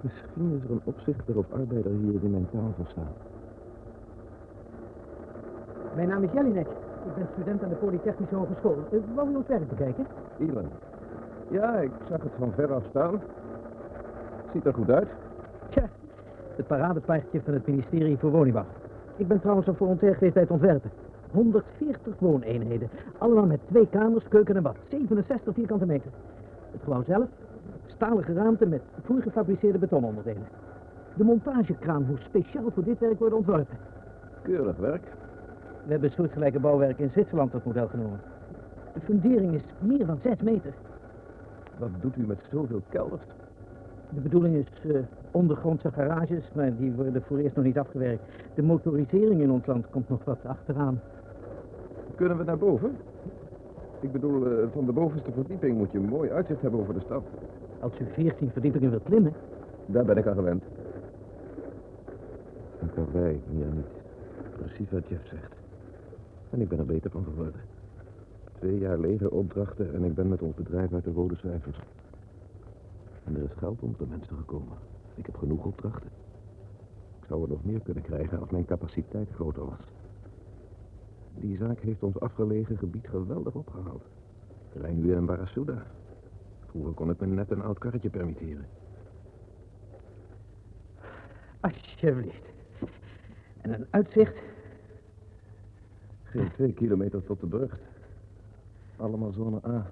Misschien is er een opzichter of arbeider hier die mijn taal verstaat. Mijn naam is Jelinek. Ik ben student aan de Polytechnische Hogeschool. Uh, wou u ons werk bekijken? Elon. Ja, ik zag het van ver af staan. Ziet er goed uit. Tja, het paradepaardje van het ministerie voor Woningbouw. Ik ben trouwens een volontair geweest bij het ontwerpen. 140 wooneenheden. Allemaal met twee kamers, keuken en bad. 67 vierkante meter. Het gebouw zelf, stalen geraamte met voorgefabriceerde betononderdelen. De montagekraan moest speciaal voor dit werk worden ontworpen. Keurig werk. We hebben soortgelijke bouwwerk in Zwitserland tot model genomen. De fundering is meer dan 6 meter. Wat doet u met zoveel kelders? De bedoeling is eh, ondergrondse garages, maar die worden voor eerst nog niet afgewerkt. De motorisering in ons land komt nog wat achteraan. Kunnen we naar boven? Ik bedoel, eh, van de bovenste verdieping moet je een mooi uitzicht hebben over de stad. Als u 14 verdiepingen wilt klimmen, Daar ben ik aan gewend. Een karwei, meer niet. Precies wat Jeff zegt. En ik ben er beter van geworden. Twee jaar legeropdrachten en ik ben met ons bedrijf uit de rode cijfers. En er is geld onder de mensen gekomen. Ik heb genoeg opdrachten. Ik zou er nog meer kunnen krijgen als mijn capaciteit groter was. Die zaak heeft ons afgelegen gebied geweldig opgehaald. Rijn nu in Barasuda. Vroeger kon ik me net een oud karretje permitteren. alsjeblieft. En een uitzicht, Geen twee kilometer tot de brug. Allemaal zone A.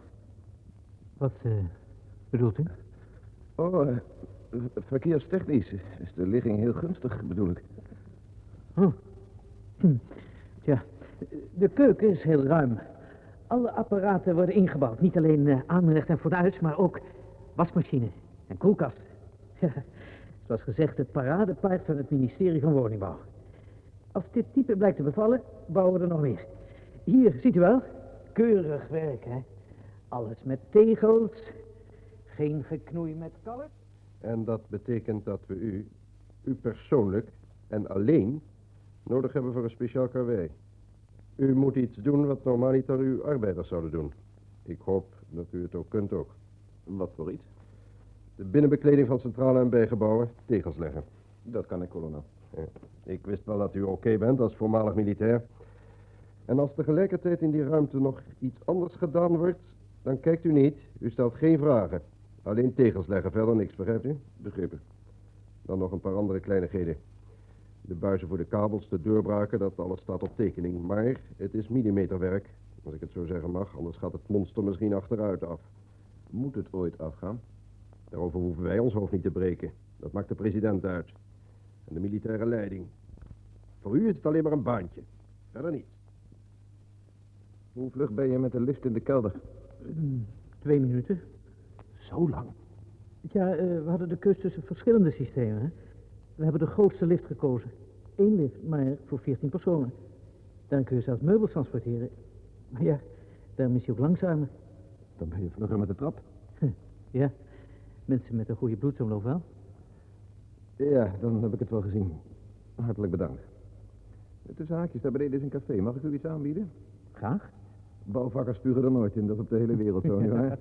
wat eh, bedoelt u? Oh, eh, verkeerstechnisch is de ligging heel gunstig, bedoel ik. Oh. Hm. Tja, de keuken is heel ruim. Alle apparaten worden ingebouwd. Niet alleen eh, aanrecht en fornuis, maar ook wasmachine en koelkast. Ja, zoals gezegd, het paradepaard van het ministerie van Woningbouw. Als dit type blijkt te bevallen, bouwen we er nog meer. Hier, ziet u wel? Keurig werk, hè? Alles met tegels. Geen geknoei met kalk. En dat betekent dat we u, u persoonlijk en alleen, nodig hebben voor een speciaal karwei. U moet iets doen wat normaliter uw arbeiders zouden doen. Ik hoop dat u het ook kunt ook. Wat voor iets? De binnenbekleding van centrale en bijgebouwen tegels leggen. Dat kan ik, kolonel. Ik wist wel dat u oké bent als voormalig militair. En als tegelijkertijd in die ruimte nog iets anders gedaan wordt, dan kijkt u niet. U stelt geen vragen. Alleen tegels leggen, verder niks, begrijpt u? Begrepen. Dan nog een paar andere kleinigheden. De buizen voor de kabels, de deurbraken, dat alles staat op tekening. Maar het is millimeterwerk, als ik het zo zeggen mag. Anders gaat het monster misschien achteruit af. Moet het ooit afgaan? Daarover hoeven wij ons hoofd niet te breken. Dat maakt de president uit. En de militaire leiding. Voor u is het alleen maar een baantje. Verder niet. Hoe vlug ben je met de lift in de kelder? Hm, twee minuten. Zo lang. Ja, eh, we hadden de keus tussen verschillende systemen. Hè? We hebben de grootste lift gekozen. Eén lift, maar voor 14 personen. Dan kun je zelfs meubels transporteren. Maar ja, daarom is hij ook langzamer. Dan ben je vlugger met de trap. Ja, mensen met een goede bloedsomloop wel. Ja, dan heb ik het wel gezien. Hartelijk bedankt. Tussen haakjes, daar beneden is een café. Mag ik u iets aanbieden? Graag. Bouwvakkers spugen er nooit in, dat is op de hele wereld zo, nietwaar?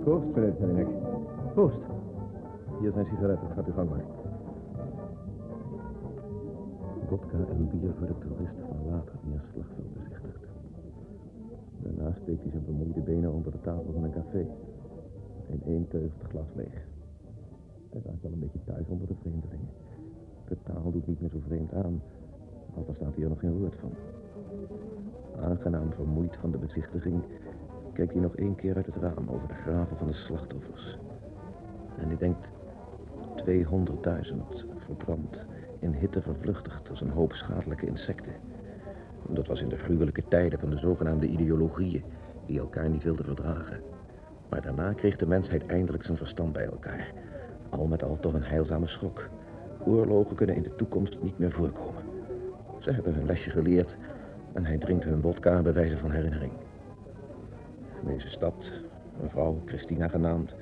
Proost, meneer Tenninek. Proost. Hier zijn sigaretten, gaat u gang maar. Vodka en bier voor de toerist van later die een slagveld bezichtigt. Daarna steekt hij zijn vermoeide benen onder de tafel van een café. In één teug het glas leeg. Hij raakt wel een beetje thuis onder de vreemdelingen. De taal doet niet meer zo vreemd aan, al verstaat hij er nog geen woord van. Aangenaam vermoeid van de bezichtiging, kijkt hij nog één keer uit het raam over de graven van de slachtoffers. En hij denkt, 200.000 verbrand, in hitte vervluchtigd als een hoop schadelijke insecten. Dat was in de gruwelijke tijden van de zogenaamde ideologieën, die elkaar niet wilden verdragen. Maar daarna kreeg de mensheid eindelijk zijn verstand bij elkaar. Al met al toch een heilzame schok. Oorlogen kunnen in de toekomst niet meer voorkomen. Ze hebben hun lesje geleerd en hij drinkt hun vodka bij wijze van herinnering. Deze stad, een vrouw, Christina genaamd,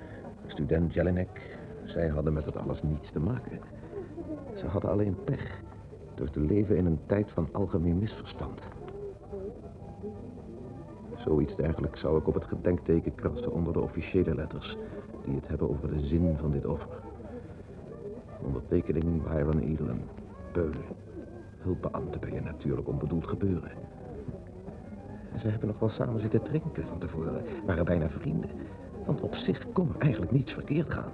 student Jelinek, zij hadden met het alles niets te maken. Ze hadden alleen pech door te leven in een tijd van algemeen misverstand. Zoiets dergelijks zou ik op het gedenkteken krassen onder de officiële letters... die het hebben over de zin van dit offer. Ondertekening Byron Edelen, Peulen. Hulpbeambte bij een natuurlijk onbedoeld gebeuren. En ze hebben nog wel samen zitten drinken van tevoren. Waren bijna vrienden. Want op zich kon er eigenlijk niets verkeerd gaan.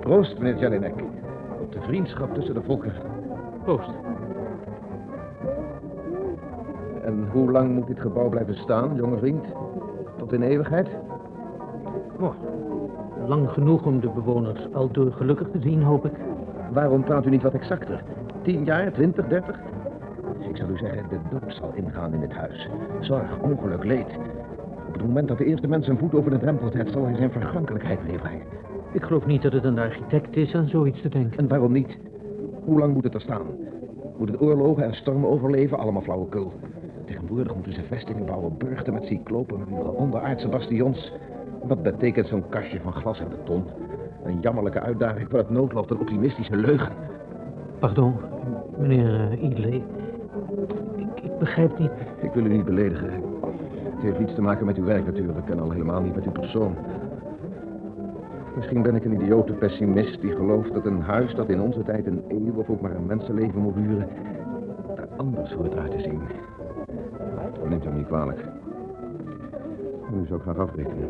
Proost, meneer Jelinek. Op de vriendschap tussen de volkeren. Proost. En hoe lang moet dit gebouw blijven staan, jonge vriend? Tot in eeuwigheid? Oh, lang genoeg om de bewoners aldoor gelukkig te zien, hoop ik. Waarom praat u niet wat exacter? Tien jaar, twintig, dertig? Ik zou u zeggen, de dood zal ingaan in dit huis. Zorg, ongeluk, leed. Op het moment dat de eerste mens zijn voet over de drempel zet, zal hij zijn vergankelijkheid meebrengen. Ik geloof niet dat het een architect is aan zoiets te denken. En waarom niet? Hoe lang moet het er staan? Moet het oorlogen en stormen overleven? Allemaal flauwekul. Tegenwoordig moeten ze vestingen bouwen, burchten met cyclopenmuren, onderaardse bastions. Wat betekent zo'n kastje van glas en beton? Een jammerlijke uitdaging voor het noodlot, een optimistische leugen. Pardon, meneer uh, Idley. Ik, ik begrijp niet... Ik wil u niet beledigen. Het heeft niets te maken met uw werk natuurlijk en al helemaal niet met uw persoon. Misschien ben ik een idiote pessimist die gelooft dat een huis dat in onze tijd een eeuw of ook maar een mensenleven moet duren, er anders hoort uit te zien. Neemt u me niet kwalijk. Nu zou ik graag afrekenen.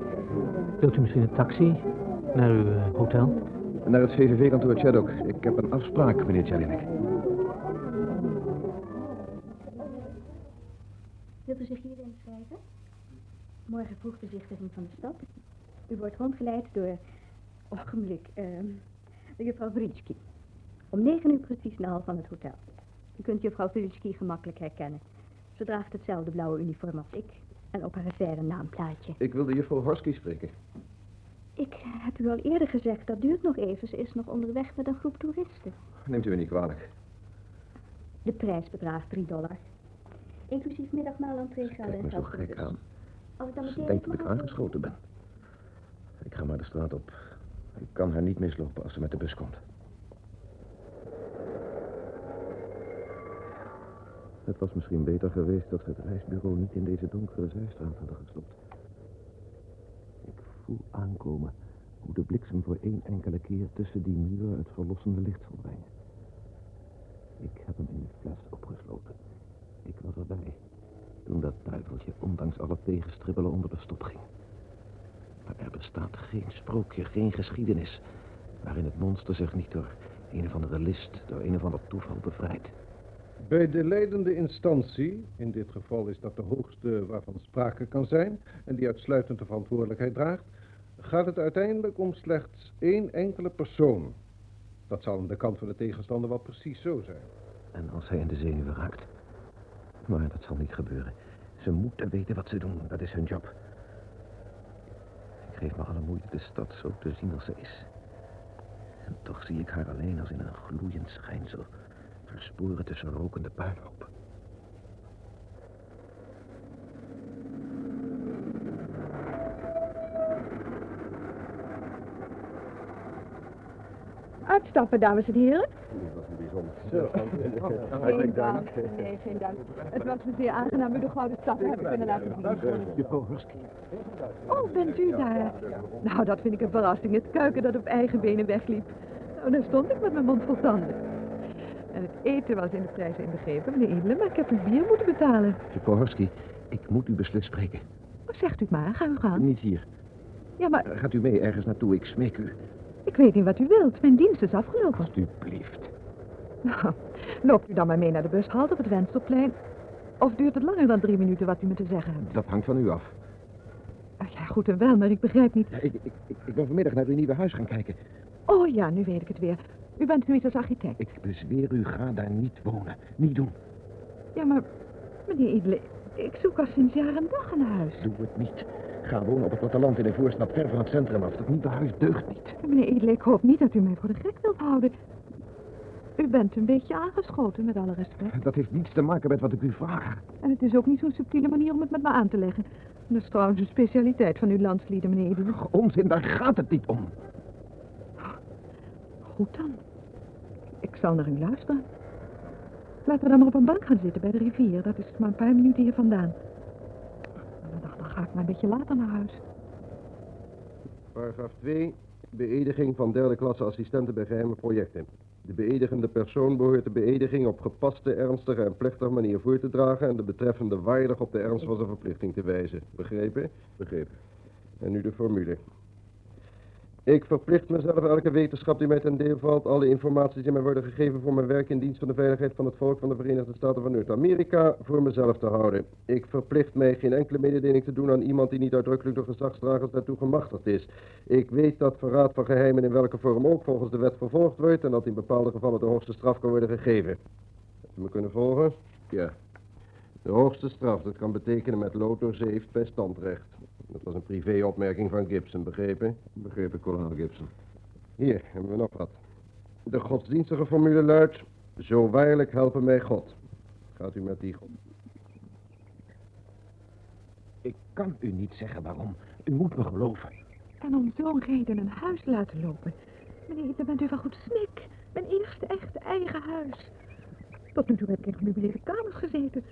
Wilt u misschien een taxi naar uw uh, hotel? Naar het VVV-kantoor Chaddock. Ik heb een afspraak, meneer Jelinek. Wilt u zich hier inschrijven? Morgen vroeg bezichtiging van de stad. U wordt rondgeleid door ogenblik, uh, de juffrouw Vritski. Om negen uur precies in de hal van het hotel. U kunt juffrouw Vritski gemakkelijk herkennen. Ze draagt hetzelfde blauwe uniform als ik. En op haar een naamplaatje. Ik wilde juffrouw Horsky spreken. Ik heb u al eerder gezegd, dat duurt nog even. Ze is nog onderweg met een groep toeristen. Neemt u me niet kwalijk. De prijs bedraagt 3 dollar. Inclusief middagmaal entree gaat Kijk me zo gek aan. Als ik dan meteen denkt dat ik aangeschoten ben. Ik ga maar de straat op. Ik kan haar niet mislopen als ze met de bus komt. Het was misschien beter geweest dat het reisbureau niet in deze donkere zijstraat hadden gestopt. Ik voel aankomen hoe de bliksem voor één enkele keer tussen die muren het verlossende licht zal brengen. Ik heb hem in de fles opgesloten. Ik was erbij toen dat duiveltje ondanks alle tegenstribbelen onder de stop ging. Maar er bestaat geen sprookje, geen geschiedenis... waarin het monster zich niet door een of andere list, door een of ander toeval bevrijdt. Bij de leidende instantie, in dit geval is dat de hoogste waarvan sprake kan zijn... en die uitsluitend de verantwoordelijkheid draagt... gaat het uiteindelijk om slechts één enkele persoon. Dat zal aan de kant van de tegenstander wel precies zo zijn. En als hij in de zenuwen raakt? Maar dat zal niet gebeuren. Ze moeten weten wat ze doen, dat is hun job. Ik geef me alle moeite de stad zo te zien als ze is. En toch zie ik haar alleen als in een gloeiend schijnsel... versporen tussen rokende puinhopen. Uitstappen, dames en heren. Dat was een bijzonder. Geen dank. Nee, geen dank. Het was me zeer aangenaam u de gouden stap te hebben kunnen laten zien. Oh, bent u daar? Nou, dat vind ik een verrassing. Het kuiken dat op eigen benen wegliep. Nou, daar stond ik met mijn mond vol tanden. En het eten was in de prijs inbegrepen, meneer Edele, maar ik heb uw bier moeten betalen. Husky, ik moet u beslist spreken. Oh, zegt u het maar, ga u gaan. Niet hier. Ja, maar Gaat u mee ergens naartoe, ik smeek u. ik weet niet wat u wilt. Mijn dienst is afgelopen. Alsjeblieft. Nou, loopt u dan maar mee naar de bushalte op het Wenselplein. Of duurt het langer dan drie minuten wat u me te zeggen hebt? Dat hangt van u af. Ach ja, goed en wel, maar ik begrijp niet. Ja, ik, ik, ik ben vanmiddag naar uw nieuwe huis gaan kijken. Oh ja, nu weet ik het weer. U bent als architect. Ik bezweer u, ga daar niet wonen. Niet doen. Ja, maar meneer Idle, ik zoek al sinds jaar en dag een huis. Doe het niet. Ga wonen op het platteland in een voorstad ver van het centrum af. Dat nieuwe huis deugt niet. Meneer Idle, ik hoop niet dat u mij voor de gek wilt houden. U bent een beetje aangeschoten, met alle respect. Dat heeft niets te maken met wat ik u vraag. En het is ook niet zo'n subtiele manier om het met me aan te leggen. Dat is trouwens een specialiteit van uw landslieden, meneer Idle. Onzin, daar gaat het niet om. Goed dan. Zal naar u luisteren. Laten we dan maar op een bank gaan zitten bij de rivier. Dat is maar een paar minuten hier vandaan. Dan ga ik maar een beetje later naar huis. Paragraaf 2. Beëdiging van derde klasse assistenten bij geheime projecten. De beëdigende persoon behoort de beëdiging op gepaste, ernstige en plechtige manier voor te dragen en de betreffende waardig op de ernst van zijn verplichting te wijzen. Begrepen? Begrepen. En nu de formule. Ik verplicht mezelf elke wetenschap die mij ten deel valt, alle informaties die mij worden gegeven voor mijn werk in dienst van de veiligheid van het volk van de Verenigde Staten van Noord-Amerika, voor mezelf te houden. Ik verplicht mij geen enkele mededeling te doen aan iemand die niet uitdrukkelijk door gezagsdragers daartoe gemachtigd is. Ik weet dat verraad van geheimen in welke vorm ook volgens de wet vervolgd wordt en dat in bepaalde gevallen de hoogste straf kan worden gegeven. Heb je me kunnen volgen? Ja. De hoogste straf, dat kan betekenen met lood doorzeefd bij standrecht. Dat was een privéopmerking van Gibson, begrepen? Begrepen, kolonel Gibson. Hier hebben we nog wat. De godsdienstige formule luidt... Zo waarlijk helpen mij God. Gaat u met die God. Ik kan u niet zeggen waarom. U moet me geloven. En om zo'n reden een huis laten lopen. Meneer, dan bent u wel goed snik. Mijn eerste echte eigen huis. Tot nu toe heb ik in gemeubileerde kamers gezeten.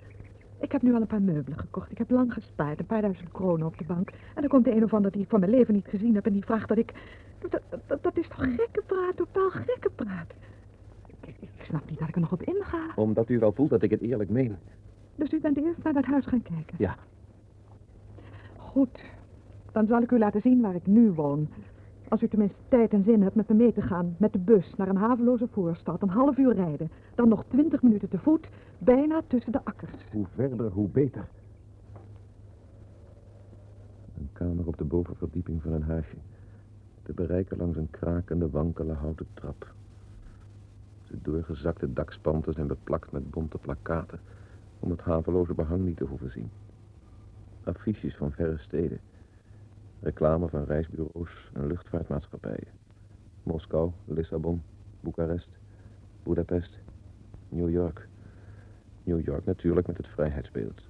Ik heb nu al een paar meubelen gekocht. Ik heb lang gespaard, een paar duizend kronen op de bank. En dan komt de een of ander die ik van mijn leven niet gezien heb en die vraagt dat ik... Dat, dat, dat is toch gekke praat, totaal gekke praat. Ik, ik snap niet dat ik er nog op inga. Omdat u wel voelt dat ik het eerlijk meen. Dus u bent eerst naar dat huis gaan kijken? Ja. Goed. Dan zal ik u laten zien waar ik nu woon. Als u tenminste tijd en zin hebt met me mee te gaan. Met de bus naar een haveloze voorstad. Een half uur rijden. Dan nog twintig minuten te voet. Bijna tussen de akkers. Hoe verder, hoe beter. Een kamer op de bovenverdieping van een huisje. Te bereiken langs een krakende, wankele houten trap. De doorgezakte dakspanten zijn beplakt met bonte plakkaten... om het haveloze behang niet te hoeven zien. Affiches van verre steden. Reclame van reisbureaus en luchtvaartmaatschappijen. Moskou, Lissabon, Boekarest, Budapest, New York. New York natuurlijk met het vrijheidsbeeld.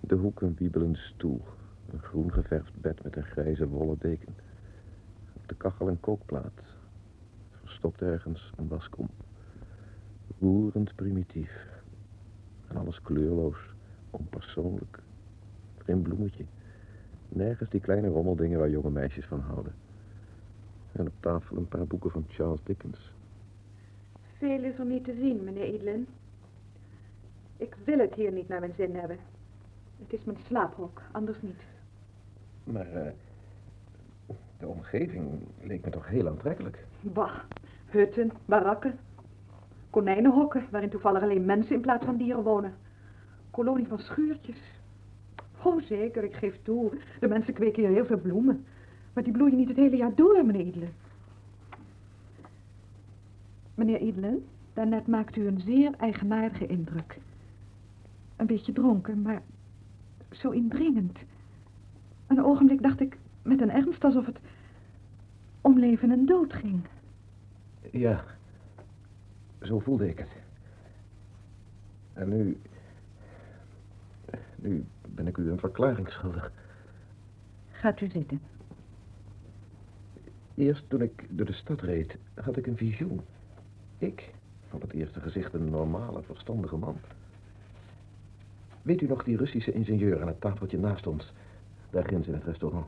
De hoek een wiebelende stoel. Een groen geverfd bed met een grijze wollen deken. Op de kachel een kookplaat. Verstopt ergens een waskom. Roerend primitief. En alles kleurloos, onpersoonlijk. Geen bloemetje. Nergens die kleine rommeldingen waar jonge meisjes van houden. En op tafel een paar boeken van Charles Dickens. Veel is er niet te zien, meneer Edelin. Ik wil het hier niet naar mijn zin hebben. Het is mijn slaaphok, anders niet. Maar eh, de omgeving leek me toch heel aantrekkelijk. Bah, hutten, barakken, konijnenhokken, waarin toevallig alleen mensen in plaats van dieren wonen. Kolonie van schuurtjes. Oh, zeker, ik geef toe. De mensen kweken hier heel veel bloemen. Maar die bloeien niet het hele jaar door, meneer Edelen. Meneer Edelen, daarnet maakt u een zeer eigenaardige indruk. Een beetje dronken, maar zo indringend. Een ogenblik dacht ik met een ernst alsof het om leven en dood ging. Ja, zo voelde ik het. En nu... Nu ben ik u een verklaring schuldig. Gaat u zitten. Eerst toen ik door de stad reed, had ik een visioen. Ik, op het eerste gezicht een normale, verstandige man. Weet u nog die Russische ingenieur aan het tafeltje naast ons? Daar ginds in het restaurant.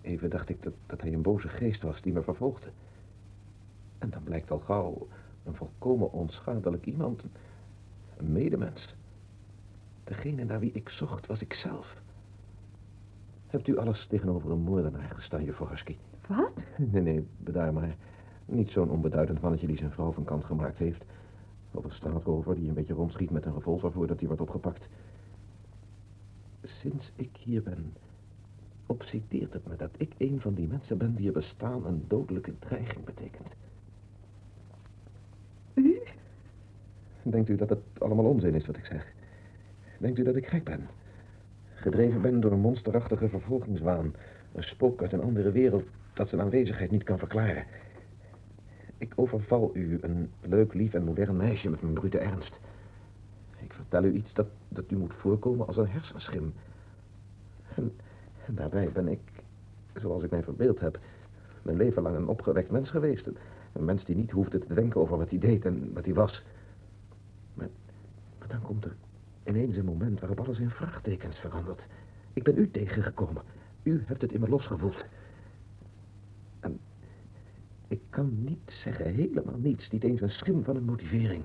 Even dacht ik dat, dat hij een boze geest was die me vervolgde. En dan blijkt al gauw een volkomen onschadelijk iemand. Een medemens. Degene naar wie ik zocht was ik zelf. Hebt u alles tegenover een moordenaar gestaan, Javorski? Wat? Nee, nee, bedaar maar. Niet zo'n onbeduidend mannetje die zijn vrouw van kant gemaakt heeft. Of een straatrover die een beetje rondschiet met een revolver voordat hij wordt opgepakt. Sinds ik hier ben, obsedeert het me dat ik een van die mensen ben die er bestaan een dodelijke dreiging betekent. U? Denkt u dat het allemaal onzin is wat ik zeg? Denkt u dat ik gek ben? Gedreven ben door een monsterachtige vervolgingswaan. Een spook uit een andere wereld dat zijn aanwezigheid niet kan verklaren. Ik overval u, een leuk, lief en modern meisje met mijn brute ernst. Ik vertel u iets dat, dat u moet voorkomen als een hersenschim. En, daarbij ben ik, zoals ik mij verbeeld heb, mijn leven lang een opgewekt mens geweest. Een, een mens die niet hoefde te denken over wat hij deed en wat hij was. Maar, maar dan komt er ineens een moment waarop alles in vraagtekens verandert. Ik ben u tegengekomen. U hebt het in me losgevoeld. En ik kan niet zeggen, helemaal niets, niet eens een schim van een motivering.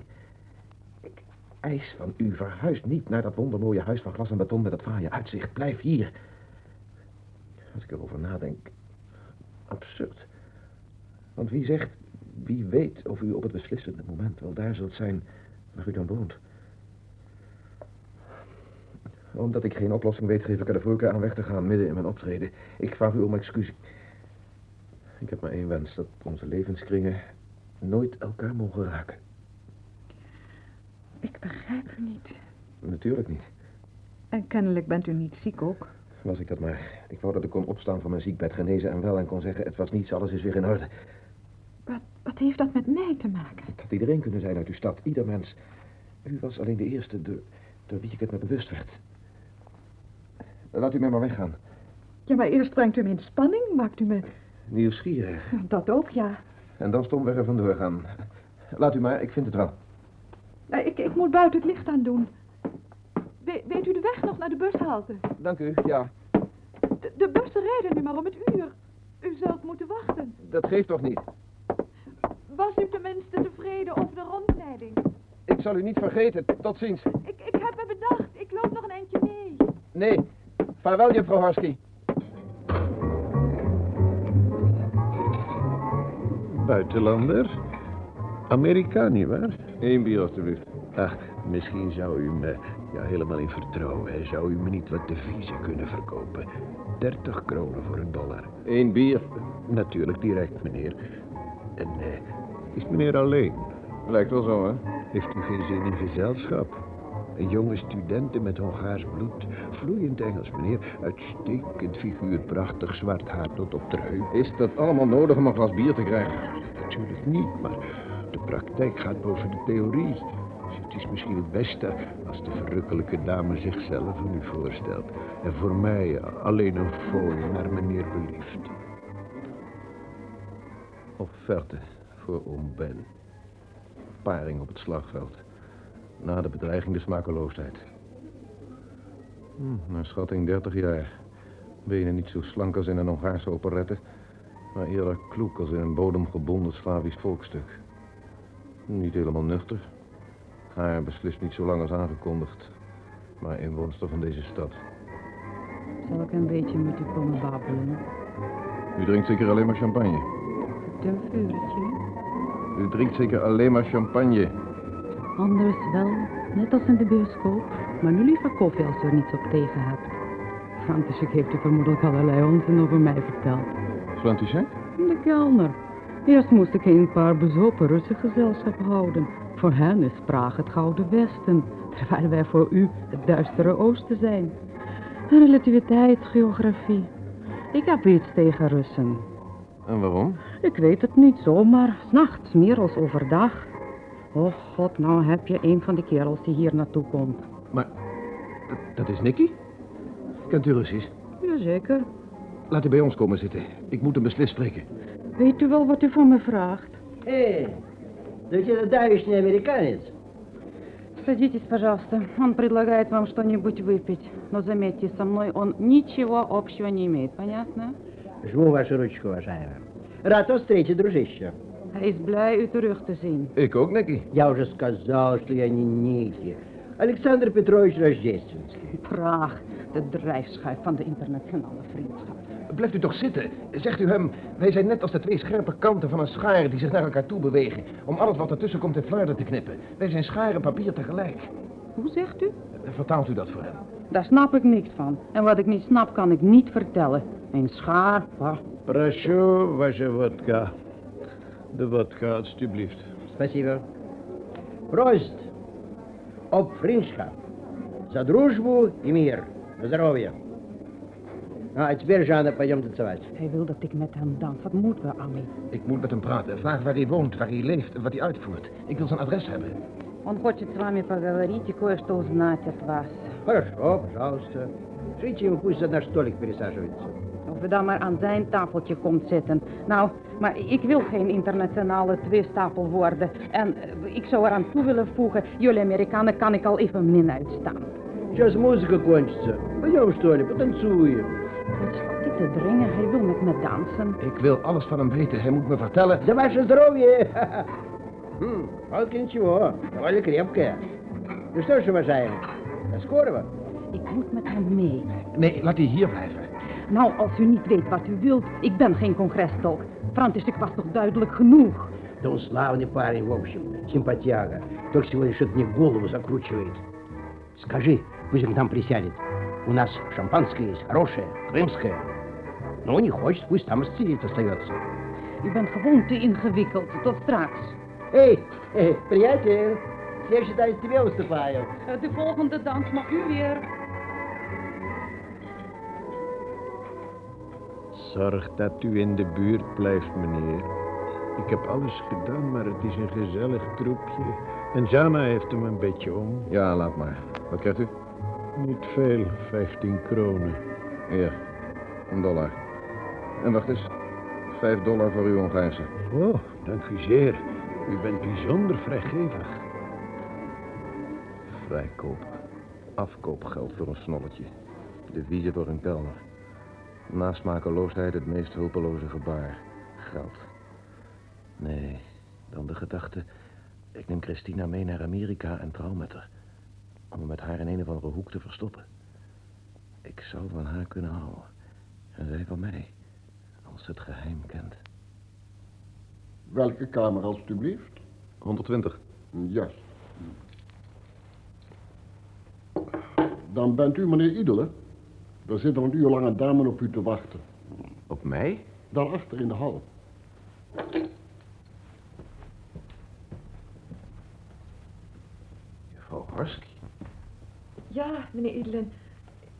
Ik eis van u, verhuis niet naar dat wondermooie huis van glas en beton met dat fraaie uitzicht. Blijf hier. Als ik erover nadenk, absurd. Want wie zegt, wie weet of u op het beslissende moment wel daar zult zijn waar u dan woont. Omdat ik geen oplossing weet, geef ik er de voorkeur aan weg te gaan midden in mijn optreden. Ik vraag u om excuus. Ik heb maar één wens, dat onze levenskringen nooit elkaar mogen raken. Ik begrijp u niet. Natuurlijk niet. En kennelijk bent u niet ziek ook. Was ik dat maar. Ik wou dat ik kon opstaan van mijn ziekbed, genezen en wel en kon zeggen... het was niets, alles is weer in orde. Wat, wat heeft dat met mij te maken? Het had iedereen kunnen zijn uit uw stad, ieder mens. U was alleen de eerste door, door wie ik het me bewust werd. Laat u mij maar weggaan. Ja, maar eerst brengt u me in spanning, maakt u me... Nieuwsgierig. Dat ook, ja. En dan stomweg er vandoor gaan. Laat u maar, ik vind het wel. Nou, ik, ik moet buiten het licht aan doen. We- weet u de weg nog naar de bushalte? Dank u, ja. De, de bussen rijden nu maar om het uur. U zult moeten wachten. Dat geeft toch niet? Was u tenminste tevreden over de rondleiding? Ik zal u niet vergeten. Tot ziens. Ik, ik heb me bedacht. Ik loop nog een eindje mee. Nee. Vaarwel, juffrouw Harsky. Buitenlander? Amerikaan, nietwaar? Eén bier, alstublieft. Ach, misschien zou u me ja, helemaal in vertrouwen. hè. Zou u me niet wat deviezen kunnen verkopen? 30 kronen voor een dollar. Eén bier. Natuurlijk, direct, meneer. En eh, is meneer alleen? Lijkt wel zo, hè? Heeft u geen zin in gezelschap? Een jonge studente met Hongaars bloed. Vloeiend Engels, meneer. Uitstekend figuur, prachtig zwart haar tot op de heup. Is dat allemaal nodig om een glas bier te krijgen? Natuurlijk niet, maar de praktijk gaat boven de theorie. Het is misschien het beste als de verrukkelijke dame zichzelf aan u voorstelt. En voor mij alleen een fooi naar meneer belieft. Offerte voor oom Ben. Paring op het slagveld. Na de bedreiging de smakeloosheid. Hm, naar schatting 30 jaar. Benen niet zo slank als in een Hongaarse operette, maar eerder kloek als in een bodemgebonden Slavisch volkstuk. Niet helemaal nuchter. Haar beslist niet zo lang als aangekondigd, maar inwoonster van deze stad. Zal ik een beetje met u komen babbelen? U drinkt zeker alleen maar champagne. Een vuurtje. U drinkt zeker alleen maar champagne. Anders wel, net als in de bioscoop. Maar nu liever koffie als u er niets op tegen hebt. František heeft u vermoedelijk allerlei onzin over mij verteld. František? De kelner. Eerst moest ik een paar bezopen Russen gezelschap houden. Voor hen is Praag het Gouden Westen, terwijl wij voor u het duistere Oosten zijn. Relativiteit, geografie. Ik heb iets tegen Russen. En waarom? Ik weet het niet zomaar, s'nachts meer als overdag. Oh god, nou heb je een van de kerels die hier naartoe komt. Maar, dat, dat is Nicky? Kent u Russisch? Jazeker. Laat u bij ons komen zitten. Ik moet hem beslist spreken. Weet u wel wat u van me vraagt? Эй, да ведь это давишний американец. Садитесь, пожалуйста. Он предлагает вам что-нибудь выпить. Но заметьте, со мной он ничего общего не имеет, понятно? Жму вашу ручку, уважаемый. Рад вас встретить, дружище. Hij is blij u terug te zien. Ik ook, Nicky. Я уже сказал, что я не Ники. Александр Петрович Рождественский. Praag, de drijfschuif van de internationale vriendschap. Blijft u toch zitten. Zegt u hem, wij zijn net als de twee scherpe kanten van een schaar die zich naar elkaar toe bewegen. Om alles wat ertussen komt in flarden te knippen. Wij zijn schaar en papier tegelijk. Hoe zegt u? Vertaalt u dat voor hem? Daar snap ik niks van. En wat ik niet snap, kan ik niet vertellen. Een schaar, bah. Прошу, ваша водка. De vodka, alstublieft. Спасибо. Прост. Об vriendschap. За дружбу и мир. На здоровье. А, а теперь, Жанна, пойдем танцевать. Hij wil dat ik met hem dans. Wat moeten we, Annie? Ik moet met hem praten. Vraag waar hij woont, waar hij leeft en wat hij uitvoert. Ik wil zijn adres hebben. Он хочет с вами поговорить и кое-что узнать от вас. Хорошо, пожалуйста. Шлите ему, пусть за наш столик пересаживается. Of we dan maar aan zijn tafeltje komt zitten. Nou, maar ik wil geen internationale tweestapel worden. En eh, ik zou eraan toe willen voegen, jullie Amerikanen kan ik al even min uitstaan. Сейчас музыка кончится. Пойдем, что ли, потанцуем. Wat staat hij te dringen? Hij wil met me dansen. Ik wil alles van hem weten. Hij moet me vertellen. За ваше здоровье! Хм, палка ничего, довольно крепкая. Ну что ж, уважаемый, до скорого. Ik moet met hem mee. Nee, laat hij hier blijven. Nou, als u niet weet wat u wilt, ik ben geen congrestolk. František was toch duidelijk genoeg? Да он славный парень, в общем, симпатяга. Только сегодня что-то мне голову закручивает. Скажи, пусть он к нам присядет. У нас шампанское есть, хорошее, крымское. Ну, не хочет, пусть там сидит, остается. U bent gewoon te ingewikkeld. Tot straks. Эй, эй, приятель, следующий танец тебе уступаю. Eh, De volgende dans mag u weer. Zorg dat u in de buurt blijft, meneer. Ik heb alles gedaan, maar het is een gezellig troepje. En Jana heeft hem een beetje om. Ja, laat maar. Wat krijgt u? Niet veel, 15 kronen. Hier, een dollar. En wacht eens. Vijf dollar voor uw Hongaarse. Oh, dank u zeer. U bent bijzonder vrijgevig. Vrijkoop. Afkoopgeld voor een snolletje. Devise voor een kelner. Naast makeloosheid het meest hulpeloze gebaar. Geld. Nee, dan de gedachte... Ik neem Christina mee naar Amerika en trouw met haar. Om me met haar in een of andere hoek te verstoppen. Ik zou van haar kunnen houden. En zij van mij. Als ze het geheim kent. Welke kamer, alstublieft? 120. Ja. Dan bent u meneer Idele. Er zit al een uur lang een dame op u te wachten. Op mij? Daarachter in de hal. Juffrouw Horsky. Ja, meneer Idelen.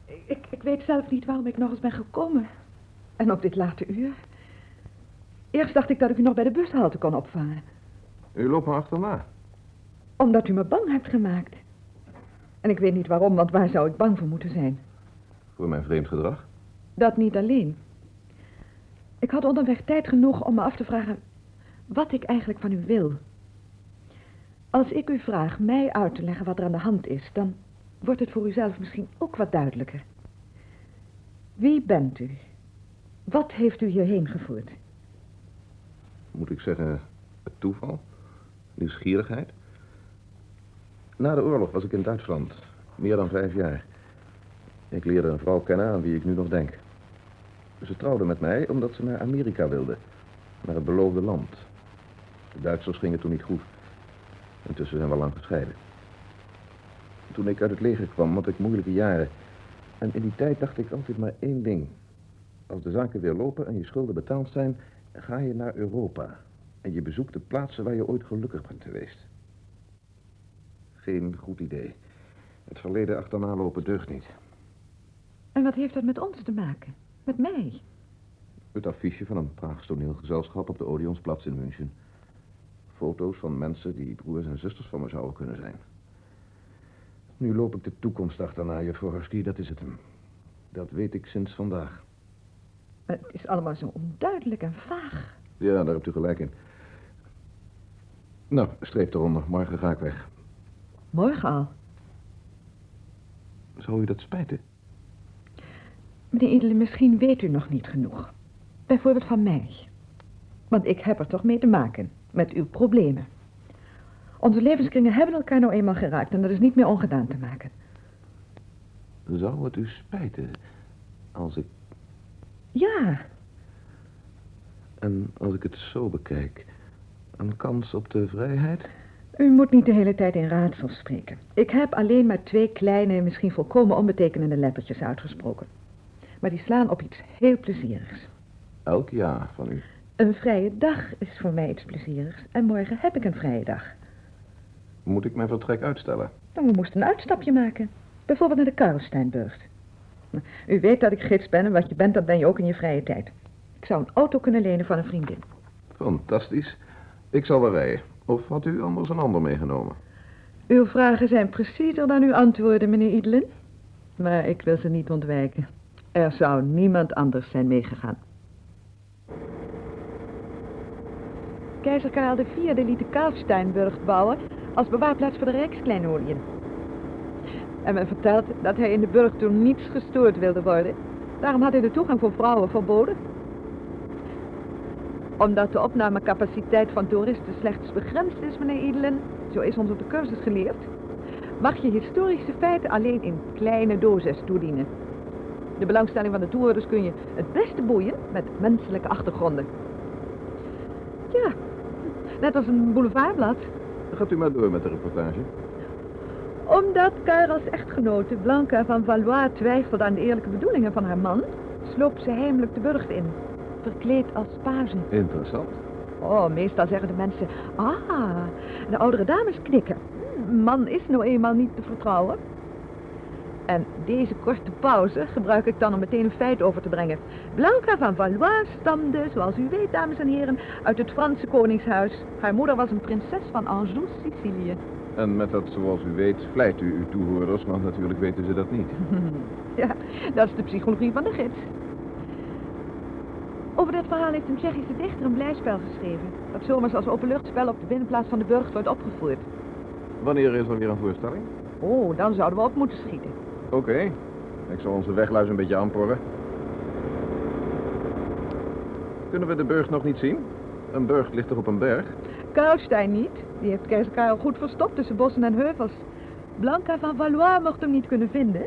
Ik, ik weet zelf niet waarom ik nog eens ben gekomen. En op dit late uur. Eerst dacht ik dat ik u nog bij de bushalte kon opvangen. U loopt me achterna. Omdat u me bang hebt gemaakt. En ik weet niet waarom, want waar zou ik bang voor moeten zijn? Voor mijn vreemd gedrag? Dat niet alleen. Ik had onderweg tijd genoeg om me af te vragen wat ik eigenlijk van u wil. Als ik u vraag mij uit te leggen wat er aan de hand is, dan wordt het voor uzelf misschien ook wat duidelijker. Wie bent u? Wat heeft u hierheen gevoerd? Moet ik zeggen, het toeval? Nieuwsgierigheid? Na de oorlog was ik in Duitsland. Meer dan vijf jaar. Ik leerde een vrouw kennen aan wie ik nu nog denk. Ze trouwde met mij omdat ze naar Amerika wilde. Naar het beloofde land. De Duitsers gingen toen niet goed. Intussen zijn we lang gescheiden. Toen ik uit het leger kwam, had ik moeilijke jaren. En in die tijd dacht ik altijd maar één ding. Als de zaken weer lopen en je schulden betaald zijn, ga je naar Europa. En je bezoekt de plaatsen waar je ooit gelukkig bent geweest. Geen goed idee. Het verleden achterna lopen deugt niet. En wat heeft dat met ons te maken? Met mij? Het affiche van een Praags toneelgezelschap op de Odeonsplatz in München. Foto's van mensen die broers en zusters van me zouden kunnen zijn. Nu loop ik de toekomst achterna, juffrouw Husky, dat is het hem. Dat weet ik sinds vandaag. Het is allemaal zo onduidelijk en vaag. Ja, daar hebt u gelijk in. Nou, streep eronder. Morgen ga ik weg. Morgen al? Zou u dat spijten? Meneer Edele, misschien weet u nog niet genoeg. Bijvoorbeeld van mij. Want ik heb er toch mee te maken. Met uw problemen. Onze levenskringen hebben elkaar nou eenmaal geraakt en dat is niet meer ongedaan te maken. Zou het u spijten als ik... Ja. En als ik het zo bekijk, een kans op de vrijheid? U moet niet de hele tijd in raadsels spreken. Ik heb alleen maar twee kleine, misschien volkomen onbetekenende lettertjes uitgesproken. Maar die slaan op iets heel plezierigs. Elk jaar van u? Een vrije dag is voor mij iets plezierigs. En morgen heb ik een vrije dag. Moet ik mijn vertrek uitstellen? Dan we moesten een uitstapje maken. Bijvoorbeeld naar de Karlsteinburg. U weet dat ik gids ben en wat je bent, dat ben je ook in je vrije tijd. Ik zou een auto kunnen lenen van een vriendin. Fantastisch. Ik zal wel rijden. Of had u anders een ander meegenomen? Uw vragen zijn preciezer dan uw antwoorden, meneer Idelen. Maar ik wil ze niet ontwijken. Er zou niemand anders zijn meegegaan. Keizer Karel IV liet de Karlsteinburg bouwen als bewaarplaats voor de rijkskleinoodiën. En men vertelt dat hij in de burg toen niets gestoord wilde worden. Daarom had hij de toegang voor vrouwen verboden. Omdat de opnamecapaciteit van toeristen slechts begrensd is, meneer Idelen, zo is ons op de cursus geleerd, mag je historische feiten alleen in kleine doses toedienen. De belangstelling van de toerders kun je het beste boeien met menselijke achtergronden. Ja, net als een boulevardblad. Gaat u maar door met de reportage. Omdat Karels echtgenote Blanca van Valois twijfelde aan de eerlijke bedoelingen van haar man, sloop ze heimelijk de burcht in, verkleed als page. Interessant. Oh, meestal zeggen de mensen, ah, de oudere dames knikken. Man is nou eenmaal niet te vertrouwen. En deze korte pauze gebruik ik dan om meteen een feit over te brengen. Blanca van Valois stamde, zoals u weet, dames en heren, uit het Franse koningshuis. Haar moeder was een prinses van Anjou, Sicilië. En met dat, zoals u weet, vlijt u uw toehoorders, want natuurlijk weten ze dat niet. ja, dat is de psychologie van de gids. Over dit verhaal heeft een Tsjechische dichter een blijspel geschreven. Dat zomers als openluchtspel op de binnenplaats van de burcht wordt opgevoerd. Wanneer is er weer een voorstelling? Oh, dan zouden we op moeten schieten. Oké. Ik zal onze wegluis een beetje aanporren. Kunnen we de burcht nog niet zien? Een burcht ligt toch op een berg? Karlstein niet. Die heeft keizer Karel goed verstopt tussen bossen en heuvels. Blanca van Valois mocht hem niet kunnen vinden.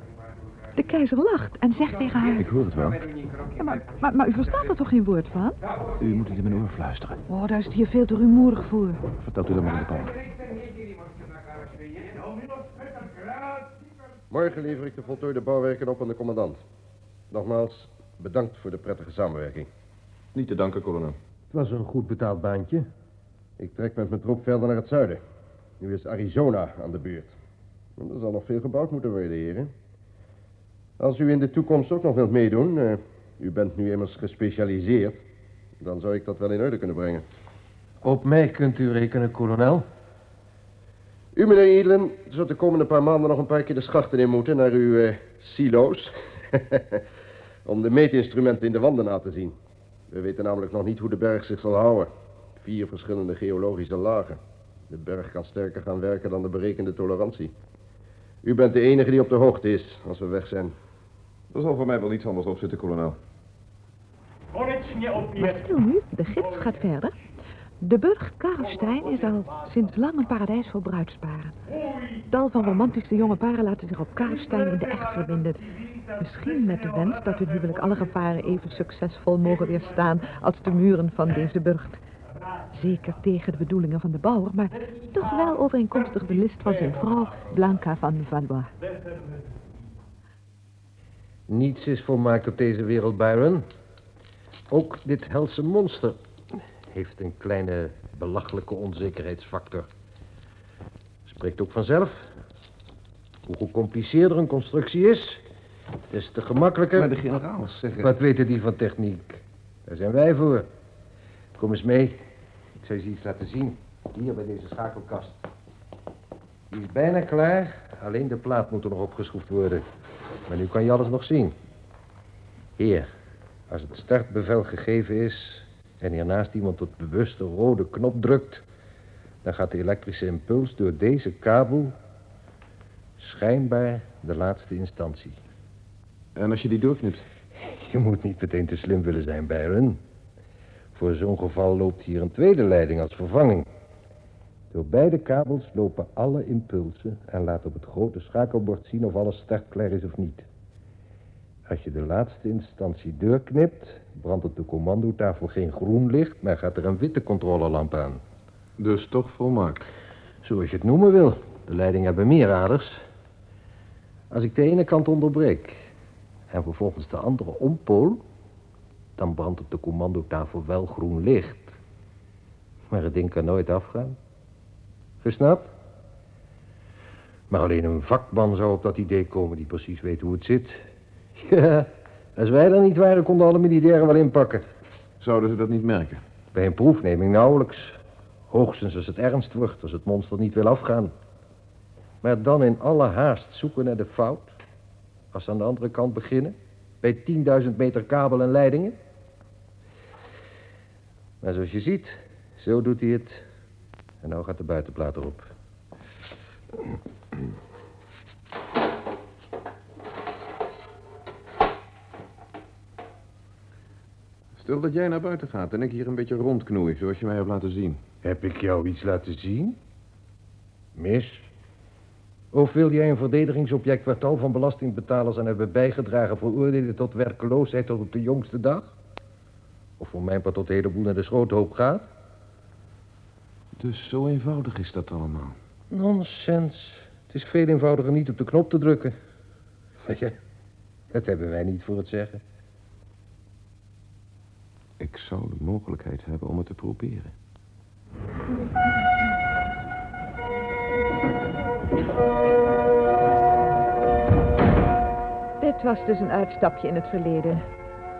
De keizer lacht en zegt tegen haar... Ik hoor het wel. Ja, maar, maar, maar u verstaat er toch geen woord van? U moet het in mijn oor fluisteren. Oh, daar is het hier veel te rumoerig voor. Vertelt u dan maar in de pauw. Morgen lever ik de voltooide bouwwerken op aan de commandant. Nogmaals, bedankt voor de prettige samenwerking. Niet te danken, kolonel. Het was een goed betaald baantje. Ik trek met mijn troep verder naar het zuiden. Nu is Arizona aan de beurt. En er zal nog veel gebouwd moeten worden, heren. Als u in de toekomst ook nog wilt meedoen, eh, u bent nu immers gespecialiseerd, dan zou ik dat wel in orde kunnen brengen. Op mij kunt u rekenen, kolonel. U, meneer Edelen, zult de komende paar maanden nog een paar keer de schachten in moeten naar uw eh, silo's. Om de meetinstrumenten in de wanden na te zien. We weten namelijk nog niet hoe de berg zich zal houden. Vier verschillende geologische lagen. De berg kan sterker gaan werken dan de berekende tolerantie. U bent de enige die op de hoogte is als we weg zijn. Er zal voor mij wel niets anders op zitten, kolonel. Wat doen nu? De gids gaat verder. De burg Karlstein is al sinds lang een paradijs voor bruidsparen. Tal van romantische jonge paren laten zich op Karlstein in de echt verbinden. Misschien met de wens dat hun huwelijk alle gevaren even succesvol mogen weerstaan als de muren van deze burcht. Zeker tegen de bedoelingen van de bouwer, maar toch wel overeenkomstig de list van zijn vrouw Blanca van Valois. Niets is volmaakt op deze wereld, Byron. Ook dit helse monster heeft een kleine belachelijke onzekerheidsfactor. Spreekt ook vanzelf. Hoe gecompliceerder een constructie is, des te gemakkelijker... Maar de generaals zeggen... Wat weten die van techniek? Daar zijn wij voor. Kom eens mee. Ik zal je iets laten zien. Hier bij deze schakelkast. Die is bijna klaar. Alleen de plaat moet er nog opgeschroefd worden. Maar nu kan je alles nog zien. Hier. Als het startbevel gegeven is... en hiernaast iemand op de bewuste rode knop drukt... dan gaat de elektrische impuls door deze kabel... schijnbaar de laatste instantie. En als je die doorknipt? Je moet niet meteen te slim willen zijn, Byron. Voor zo'n geval loopt hier een tweede leiding als vervanging. Door beide kabels lopen alle impulsen en laat op het grote schakelbord zien of alles startklaar is of niet. Als je de laatste instantie doorknipt, brandt op de commandotafel geen groen licht, maar gaat er een witte controlelamp aan. Dus toch volmaakt? Zoals je het noemen wil. De leidingen hebben meer aders. Als ik de ene kant onderbreek en vervolgens de andere ompool, dan brandt op de commandotafel wel groen licht. Maar het ding kan nooit afgaan. Gesnapt? Maar alleen een vakman zou op dat idee komen die precies weet hoe het zit. Ja, als wij er niet waren, konden alle militairen wel inpakken. Zouden ze dat niet merken? Bij een proefneming nauwelijks. Hoogstens als het ernst wordt, als het monster niet wil afgaan. Maar dan in alle haast zoeken naar de fout. Als ze aan de andere kant beginnen. Bij 10.000 meter kabel en leidingen. Maar zoals je ziet, zo doet hij het. En nou gaat de buitenplaat erop. Stel dat jij naar buiten gaat en ik hier een beetje rondknoei, zoals je mij hebt laten zien. Heb ik jou iets laten zien? Mis? Of wil jij een verdedigingsobject kwartaal van belastingbetalers en hebben bijgedragen... veroordeeld tot werkloosheid tot op de jongste dag? Of voor mijn part tot de hele boel naar de schroothoop gaat? Dus zo eenvoudig is dat allemaal. Nonsens. Het is veel eenvoudiger niet op de knop te drukken. Weet je, dat hebben wij niet voor het zeggen. Ik zou de mogelijkheid hebben om het te proberen. Dit was dus een uitstapje in het verleden.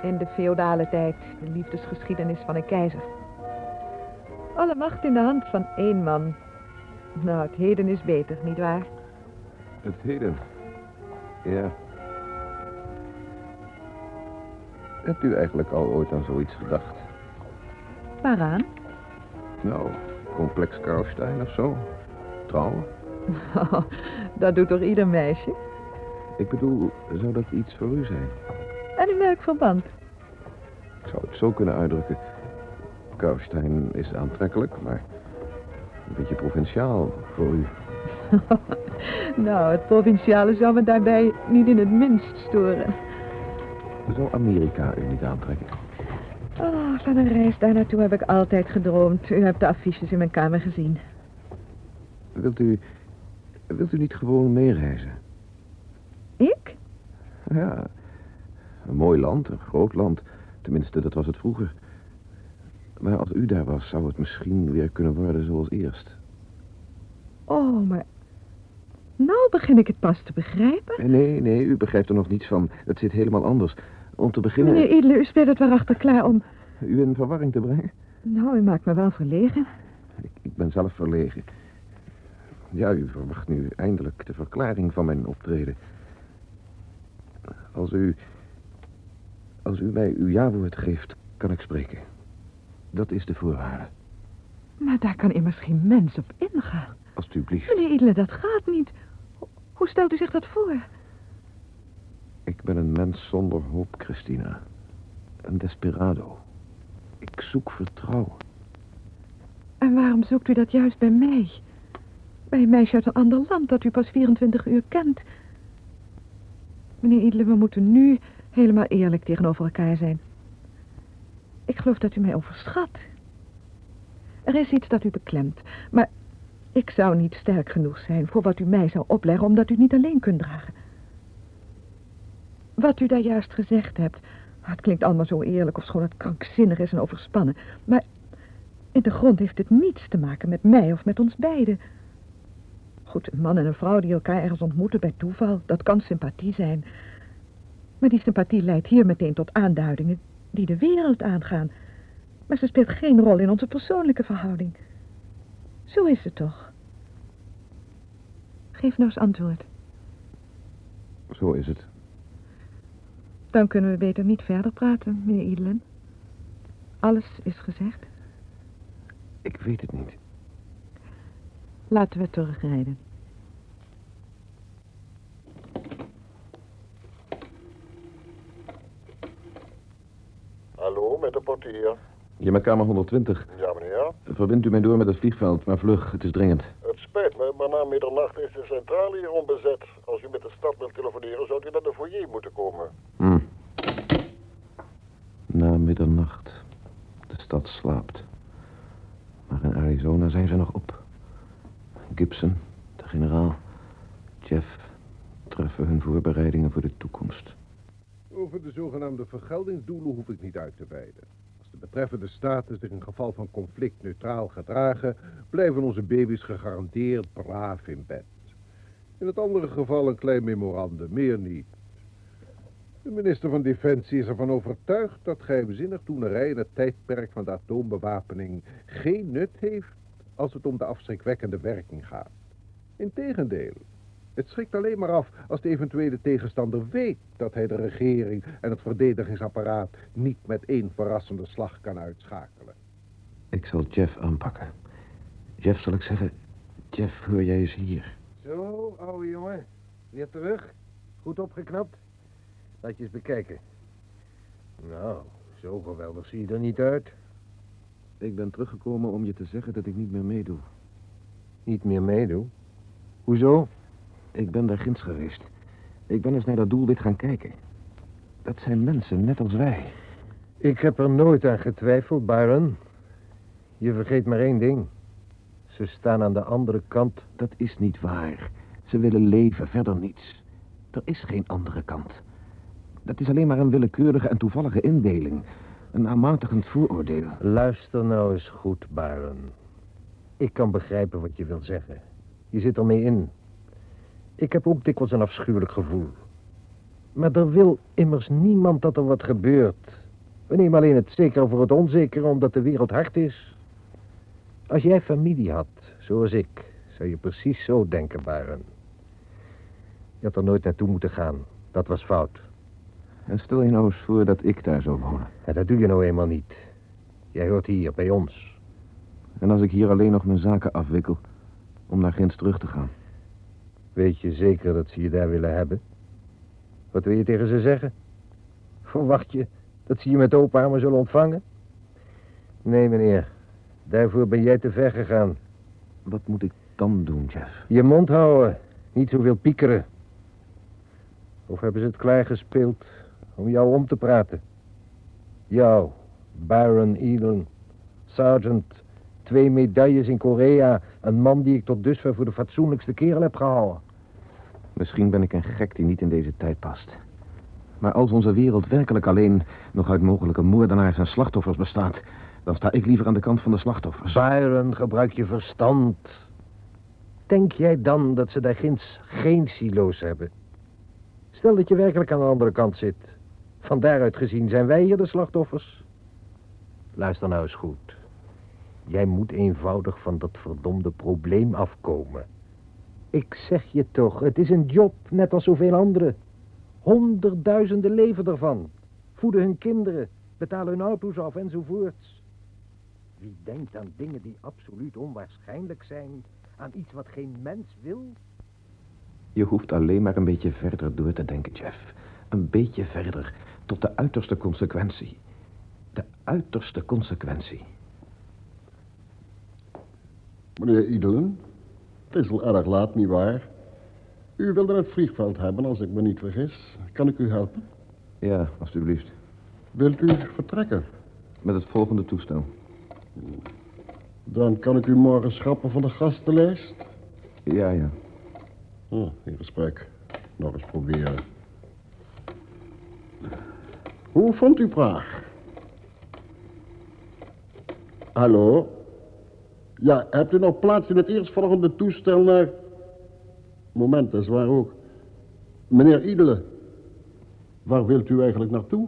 In de feodale tijd, de liefdesgeschiedenis van een keizer. Alle macht in de hand van één man. Nou, het heden is beter, nietwaar? Het heden? Ja. Hebt u eigenlijk al ooit aan zoiets gedacht? Waaraan? Nou, complex Karlstein of zo? Trouwen? dat doet toch ieder meisje? Ik bedoel, zou dat iets voor u zijn? En in welk verband? Ik zou het zo kunnen uitdrukken. Karlstein is aantrekkelijk, maar een beetje provinciaal voor u. nou, het provinciale zou me daarbij niet in het minst storen. Zou Amerika u niet aantrekken? Oh, van een reis daar naartoe heb ik altijd gedroomd. U hebt de affiches in mijn kamer gezien. Wilt u, wilt u niet gewoon meereizen? Ik? Ja, een mooi land, een groot land. Tenminste, dat was het vroeger. Maar als u daar was, zou het misschien weer kunnen worden zoals eerst. Oh, maar... Nou begin ik het pas te begrijpen. Nee, nee, u begrijpt er nog niets van. Het zit helemaal anders. Om te beginnen... Meneer Idle, u speelt het waarachter klaar om... U in verwarring te brengen? Nou, u maakt me wel verlegen. Ik, ik ben zelf verlegen. Ja, u verwacht nu eindelijk de verklaring van mijn optreden. Als u... Als u mij uw jawoord geeft, kan ik spreken. Dat is de voorwaarde. Maar daar kan immers geen mens op ingaan. Alsjeblieft. Meneer Idle, dat gaat niet. Hoe stelt u zich dat voor? Ik ben een mens zonder hoop, Christina. Een desperado. Ik zoek vertrouwen. En waarom zoekt u dat juist bij mij? Bij een meisje uit een ander land dat u pas 24 uur kent. Meneer Idle, we moeten nu helemaal eerlijk tegenover elkaar zijn. Ik geloof dat u mij overschat. Er is iets dat u beklemt, maar ik zou niet sterk genoeg zijn voor wat u mij zou opleggen, omdat u niet alleen kunt dragen. Wat u daar juist gezegd hebt, het klinkt allemaal zo eerlijk of schoon het krankzinnig is en overspannen, maar in de grond heeft het niets te maken met mij of met ons beiden. Goed, een man en een vrouw die elkaar ergens ontmoeten bij toeval, dat kan sympathie zijn. Maar die sympathie leidt hier meteen tot aanduidingen die de wereld aangaan. Maar ze speelt geen rol in onze persoonlijke verhouding. Zo is het toch? Geef nou eens antwoord. Zo is het. Dan kunnen we beter niet verder praten, meneer Idelen. Alles is gezegd. Ik weet het niet. Laten we terugrijden. Hallo, met de portier. Je met kamer 120. Ja, meneer. Verbindt u mij door met het vliegveld, maar vlug, het is dringend. Het spijt me, maar na middernacht is de centrale hier onbezet. Als u met de stad wilt telefoneren, zou u naar de foyer moeten komen. Hm. Na middernacht. De stad slaapt. Maar in Arizona zijn ze nog op. Gibson, de generaal, Jeff treffen hun voorbereidingen voor de toekomst. Over de zogenaamde vergeldingsdoelen hoef ik niet uit te wijden. Betreffende staten zich in geval van conflict neutraal gedragen, blijven onze baby's gegarandeerd braaf in bed. In het andere geval een klein memorandum, meer niet. De minister van Defensie is ervan overtuigd dat geheimzinnig toenerij in het tijdperk van de atoombewapening geen nut heeft als het om de afschrikwekkende werking gaat. Integendeel, het schrikt alleen maar af als de eventuele tegenstander weet dat hij de regering en het verdedigingsapparaat niet met één verrassende slag kan uitschakelen. Ik zal Jeff aanpakken. Jeff, zal ik zeggen, Jeff, hoor jij eens hier. Zo, ouwe jongen. Weer terug? Goed opgeknapt? Laat je eens bekijken. Nou, Zo geweldig zie je er niet uit. Ik ben teruggekomen om je te zeggen dat ik niet meer meedoe. Niet meer meedoe? Hoezo? Ik ben daar ginds geweest. Ik ben eens naar dat doelwit gaan kijken. Dat zijn mensen, net als wij. Ik heb er nooit aan getwijfeld, Byron. Je vergeet maar één ding. Ze staan aan de andere kant. Dat is niet waar. Ze willen leven, verder niets. Er is geen andere kant. Dat is alleen maar een willekeurige en toevallige indeling. Een aanmatigend vooroordeel. Luister nou eens goed, Byron. Ik kan begrijpen wat je wil zeggen. Je zit ermee in. Ik heb ook dikwijls een afschuwelijk gevoel. Maar er wil immers niemand dat er wat gebeurt. We nemen alleen het zekere voor het onzekere omdat de wereld hard is. Als jij familie had, zoals ik, zou je precies zo denken, Byron. Je had er nooit naartoe moeten gaan. Dat was fout. En stel je nou eens voor dat ik daar zou wonen. Ja, dat doe je nou eenmaal niet. Jij hoort hier, bij ons. En als ik hier alleen nog mijn zaken afwikkel, om naar Ginds terug te gaan. Weet je zeker dat ze je daar willen hebben? Wat wil je tegen ze zeggen? Verwacht je dat ze je met open armen zullen ontvangen? Nee, meneer. Daarvoor ben jij te ver gegaan. Wat moet ik dan doen, Jeff? Je mond houden. Niet zoveel piekeren. Of hebben ze het klaargespeeld om jou om te praten? Jou, Baron Eden, sergeant, twee medailles in Korea, een man die ik tot dusver voor de fatsoenlijkste kerel heb gehouden. Misschien ben ik een gek die niet in deze tijd past. Maar als onze wereld werkelijk alleen nog uit mogelijke moordenaars en slachtoffers bestaat... dan sta ik liever aan de kant van de slachtoffers. Byron, gebruik je verstand. Denk jij dan dat ze daar ginds geen silo's hebben? Stel dat je werkelijk aan de andere kant zit. Van daaruit gezien zijn wij hier de slachtoffers. Luister nou eens goed. Jij moet eenvoudig van dat verdomde probleem afkomen. Ik zeg je toch, het is een job, net als zoveel anderen. Honderdduizenden leven ervan. Voeden hun kinderen, betalen hun auto's af enzovoorts. Wie denkt aan dingen die absoluut onwaarschijnlijk zijn, aan iets wat geen mens wil? Je hoeft alleen maar een beetje verder door te denken, Jeff. Een beetje verder, tot de uiterste consequentie. De uiterste consequentie. Meneer Idelen, het is al erg laat, nietwaar? U wilde het vliegveld hebben, als ik me niet vergis. Kan ik u helpen? Ja, alstublieft. Wilt u vertrekken? Met het volgende toestel. Dan kan ik u morgen schrappen van de gastenlijst. Ja, ja. Oh, in gesprek. Nog eens proberen. Hoe vond u Praag? Hallo? Ja, hebt u nog plaats in het eerstvolgende toestel naar... Moment, dat is waar ook. Meneer Idelen, waar wilt u eigenlijk naartoe?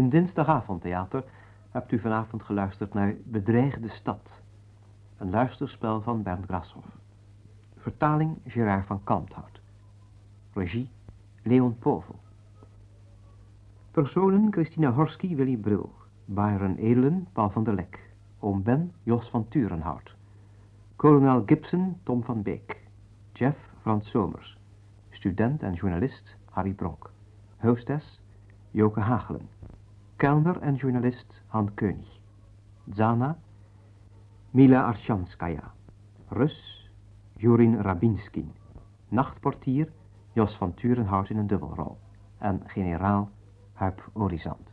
In Dinsdagavondtheater hebt u vanavond geluisterd naar Bedreigde Stad. Een luisterspel van Bernd Grashoff. Vertaling Gerard van Kalmthout. Regie Leon Povel. Personen Christina Horsky, Willy Bril. Byron Edelen, Paul van der Lek. Oom Ben, Jos van Turenhout. Kolonel Gibson, Tom van Beek. Jeff, Frans Somers. Student en journalist, Harry Bronk. Hostess, Joke Hagelen. Kelner en journalist Han König. Zana, Mila Arshanskaya. Rus, Jurin Rabinskin. Nachtportier, Jos van Turenhout in een dubbelrol. En generaal Huip Orizant.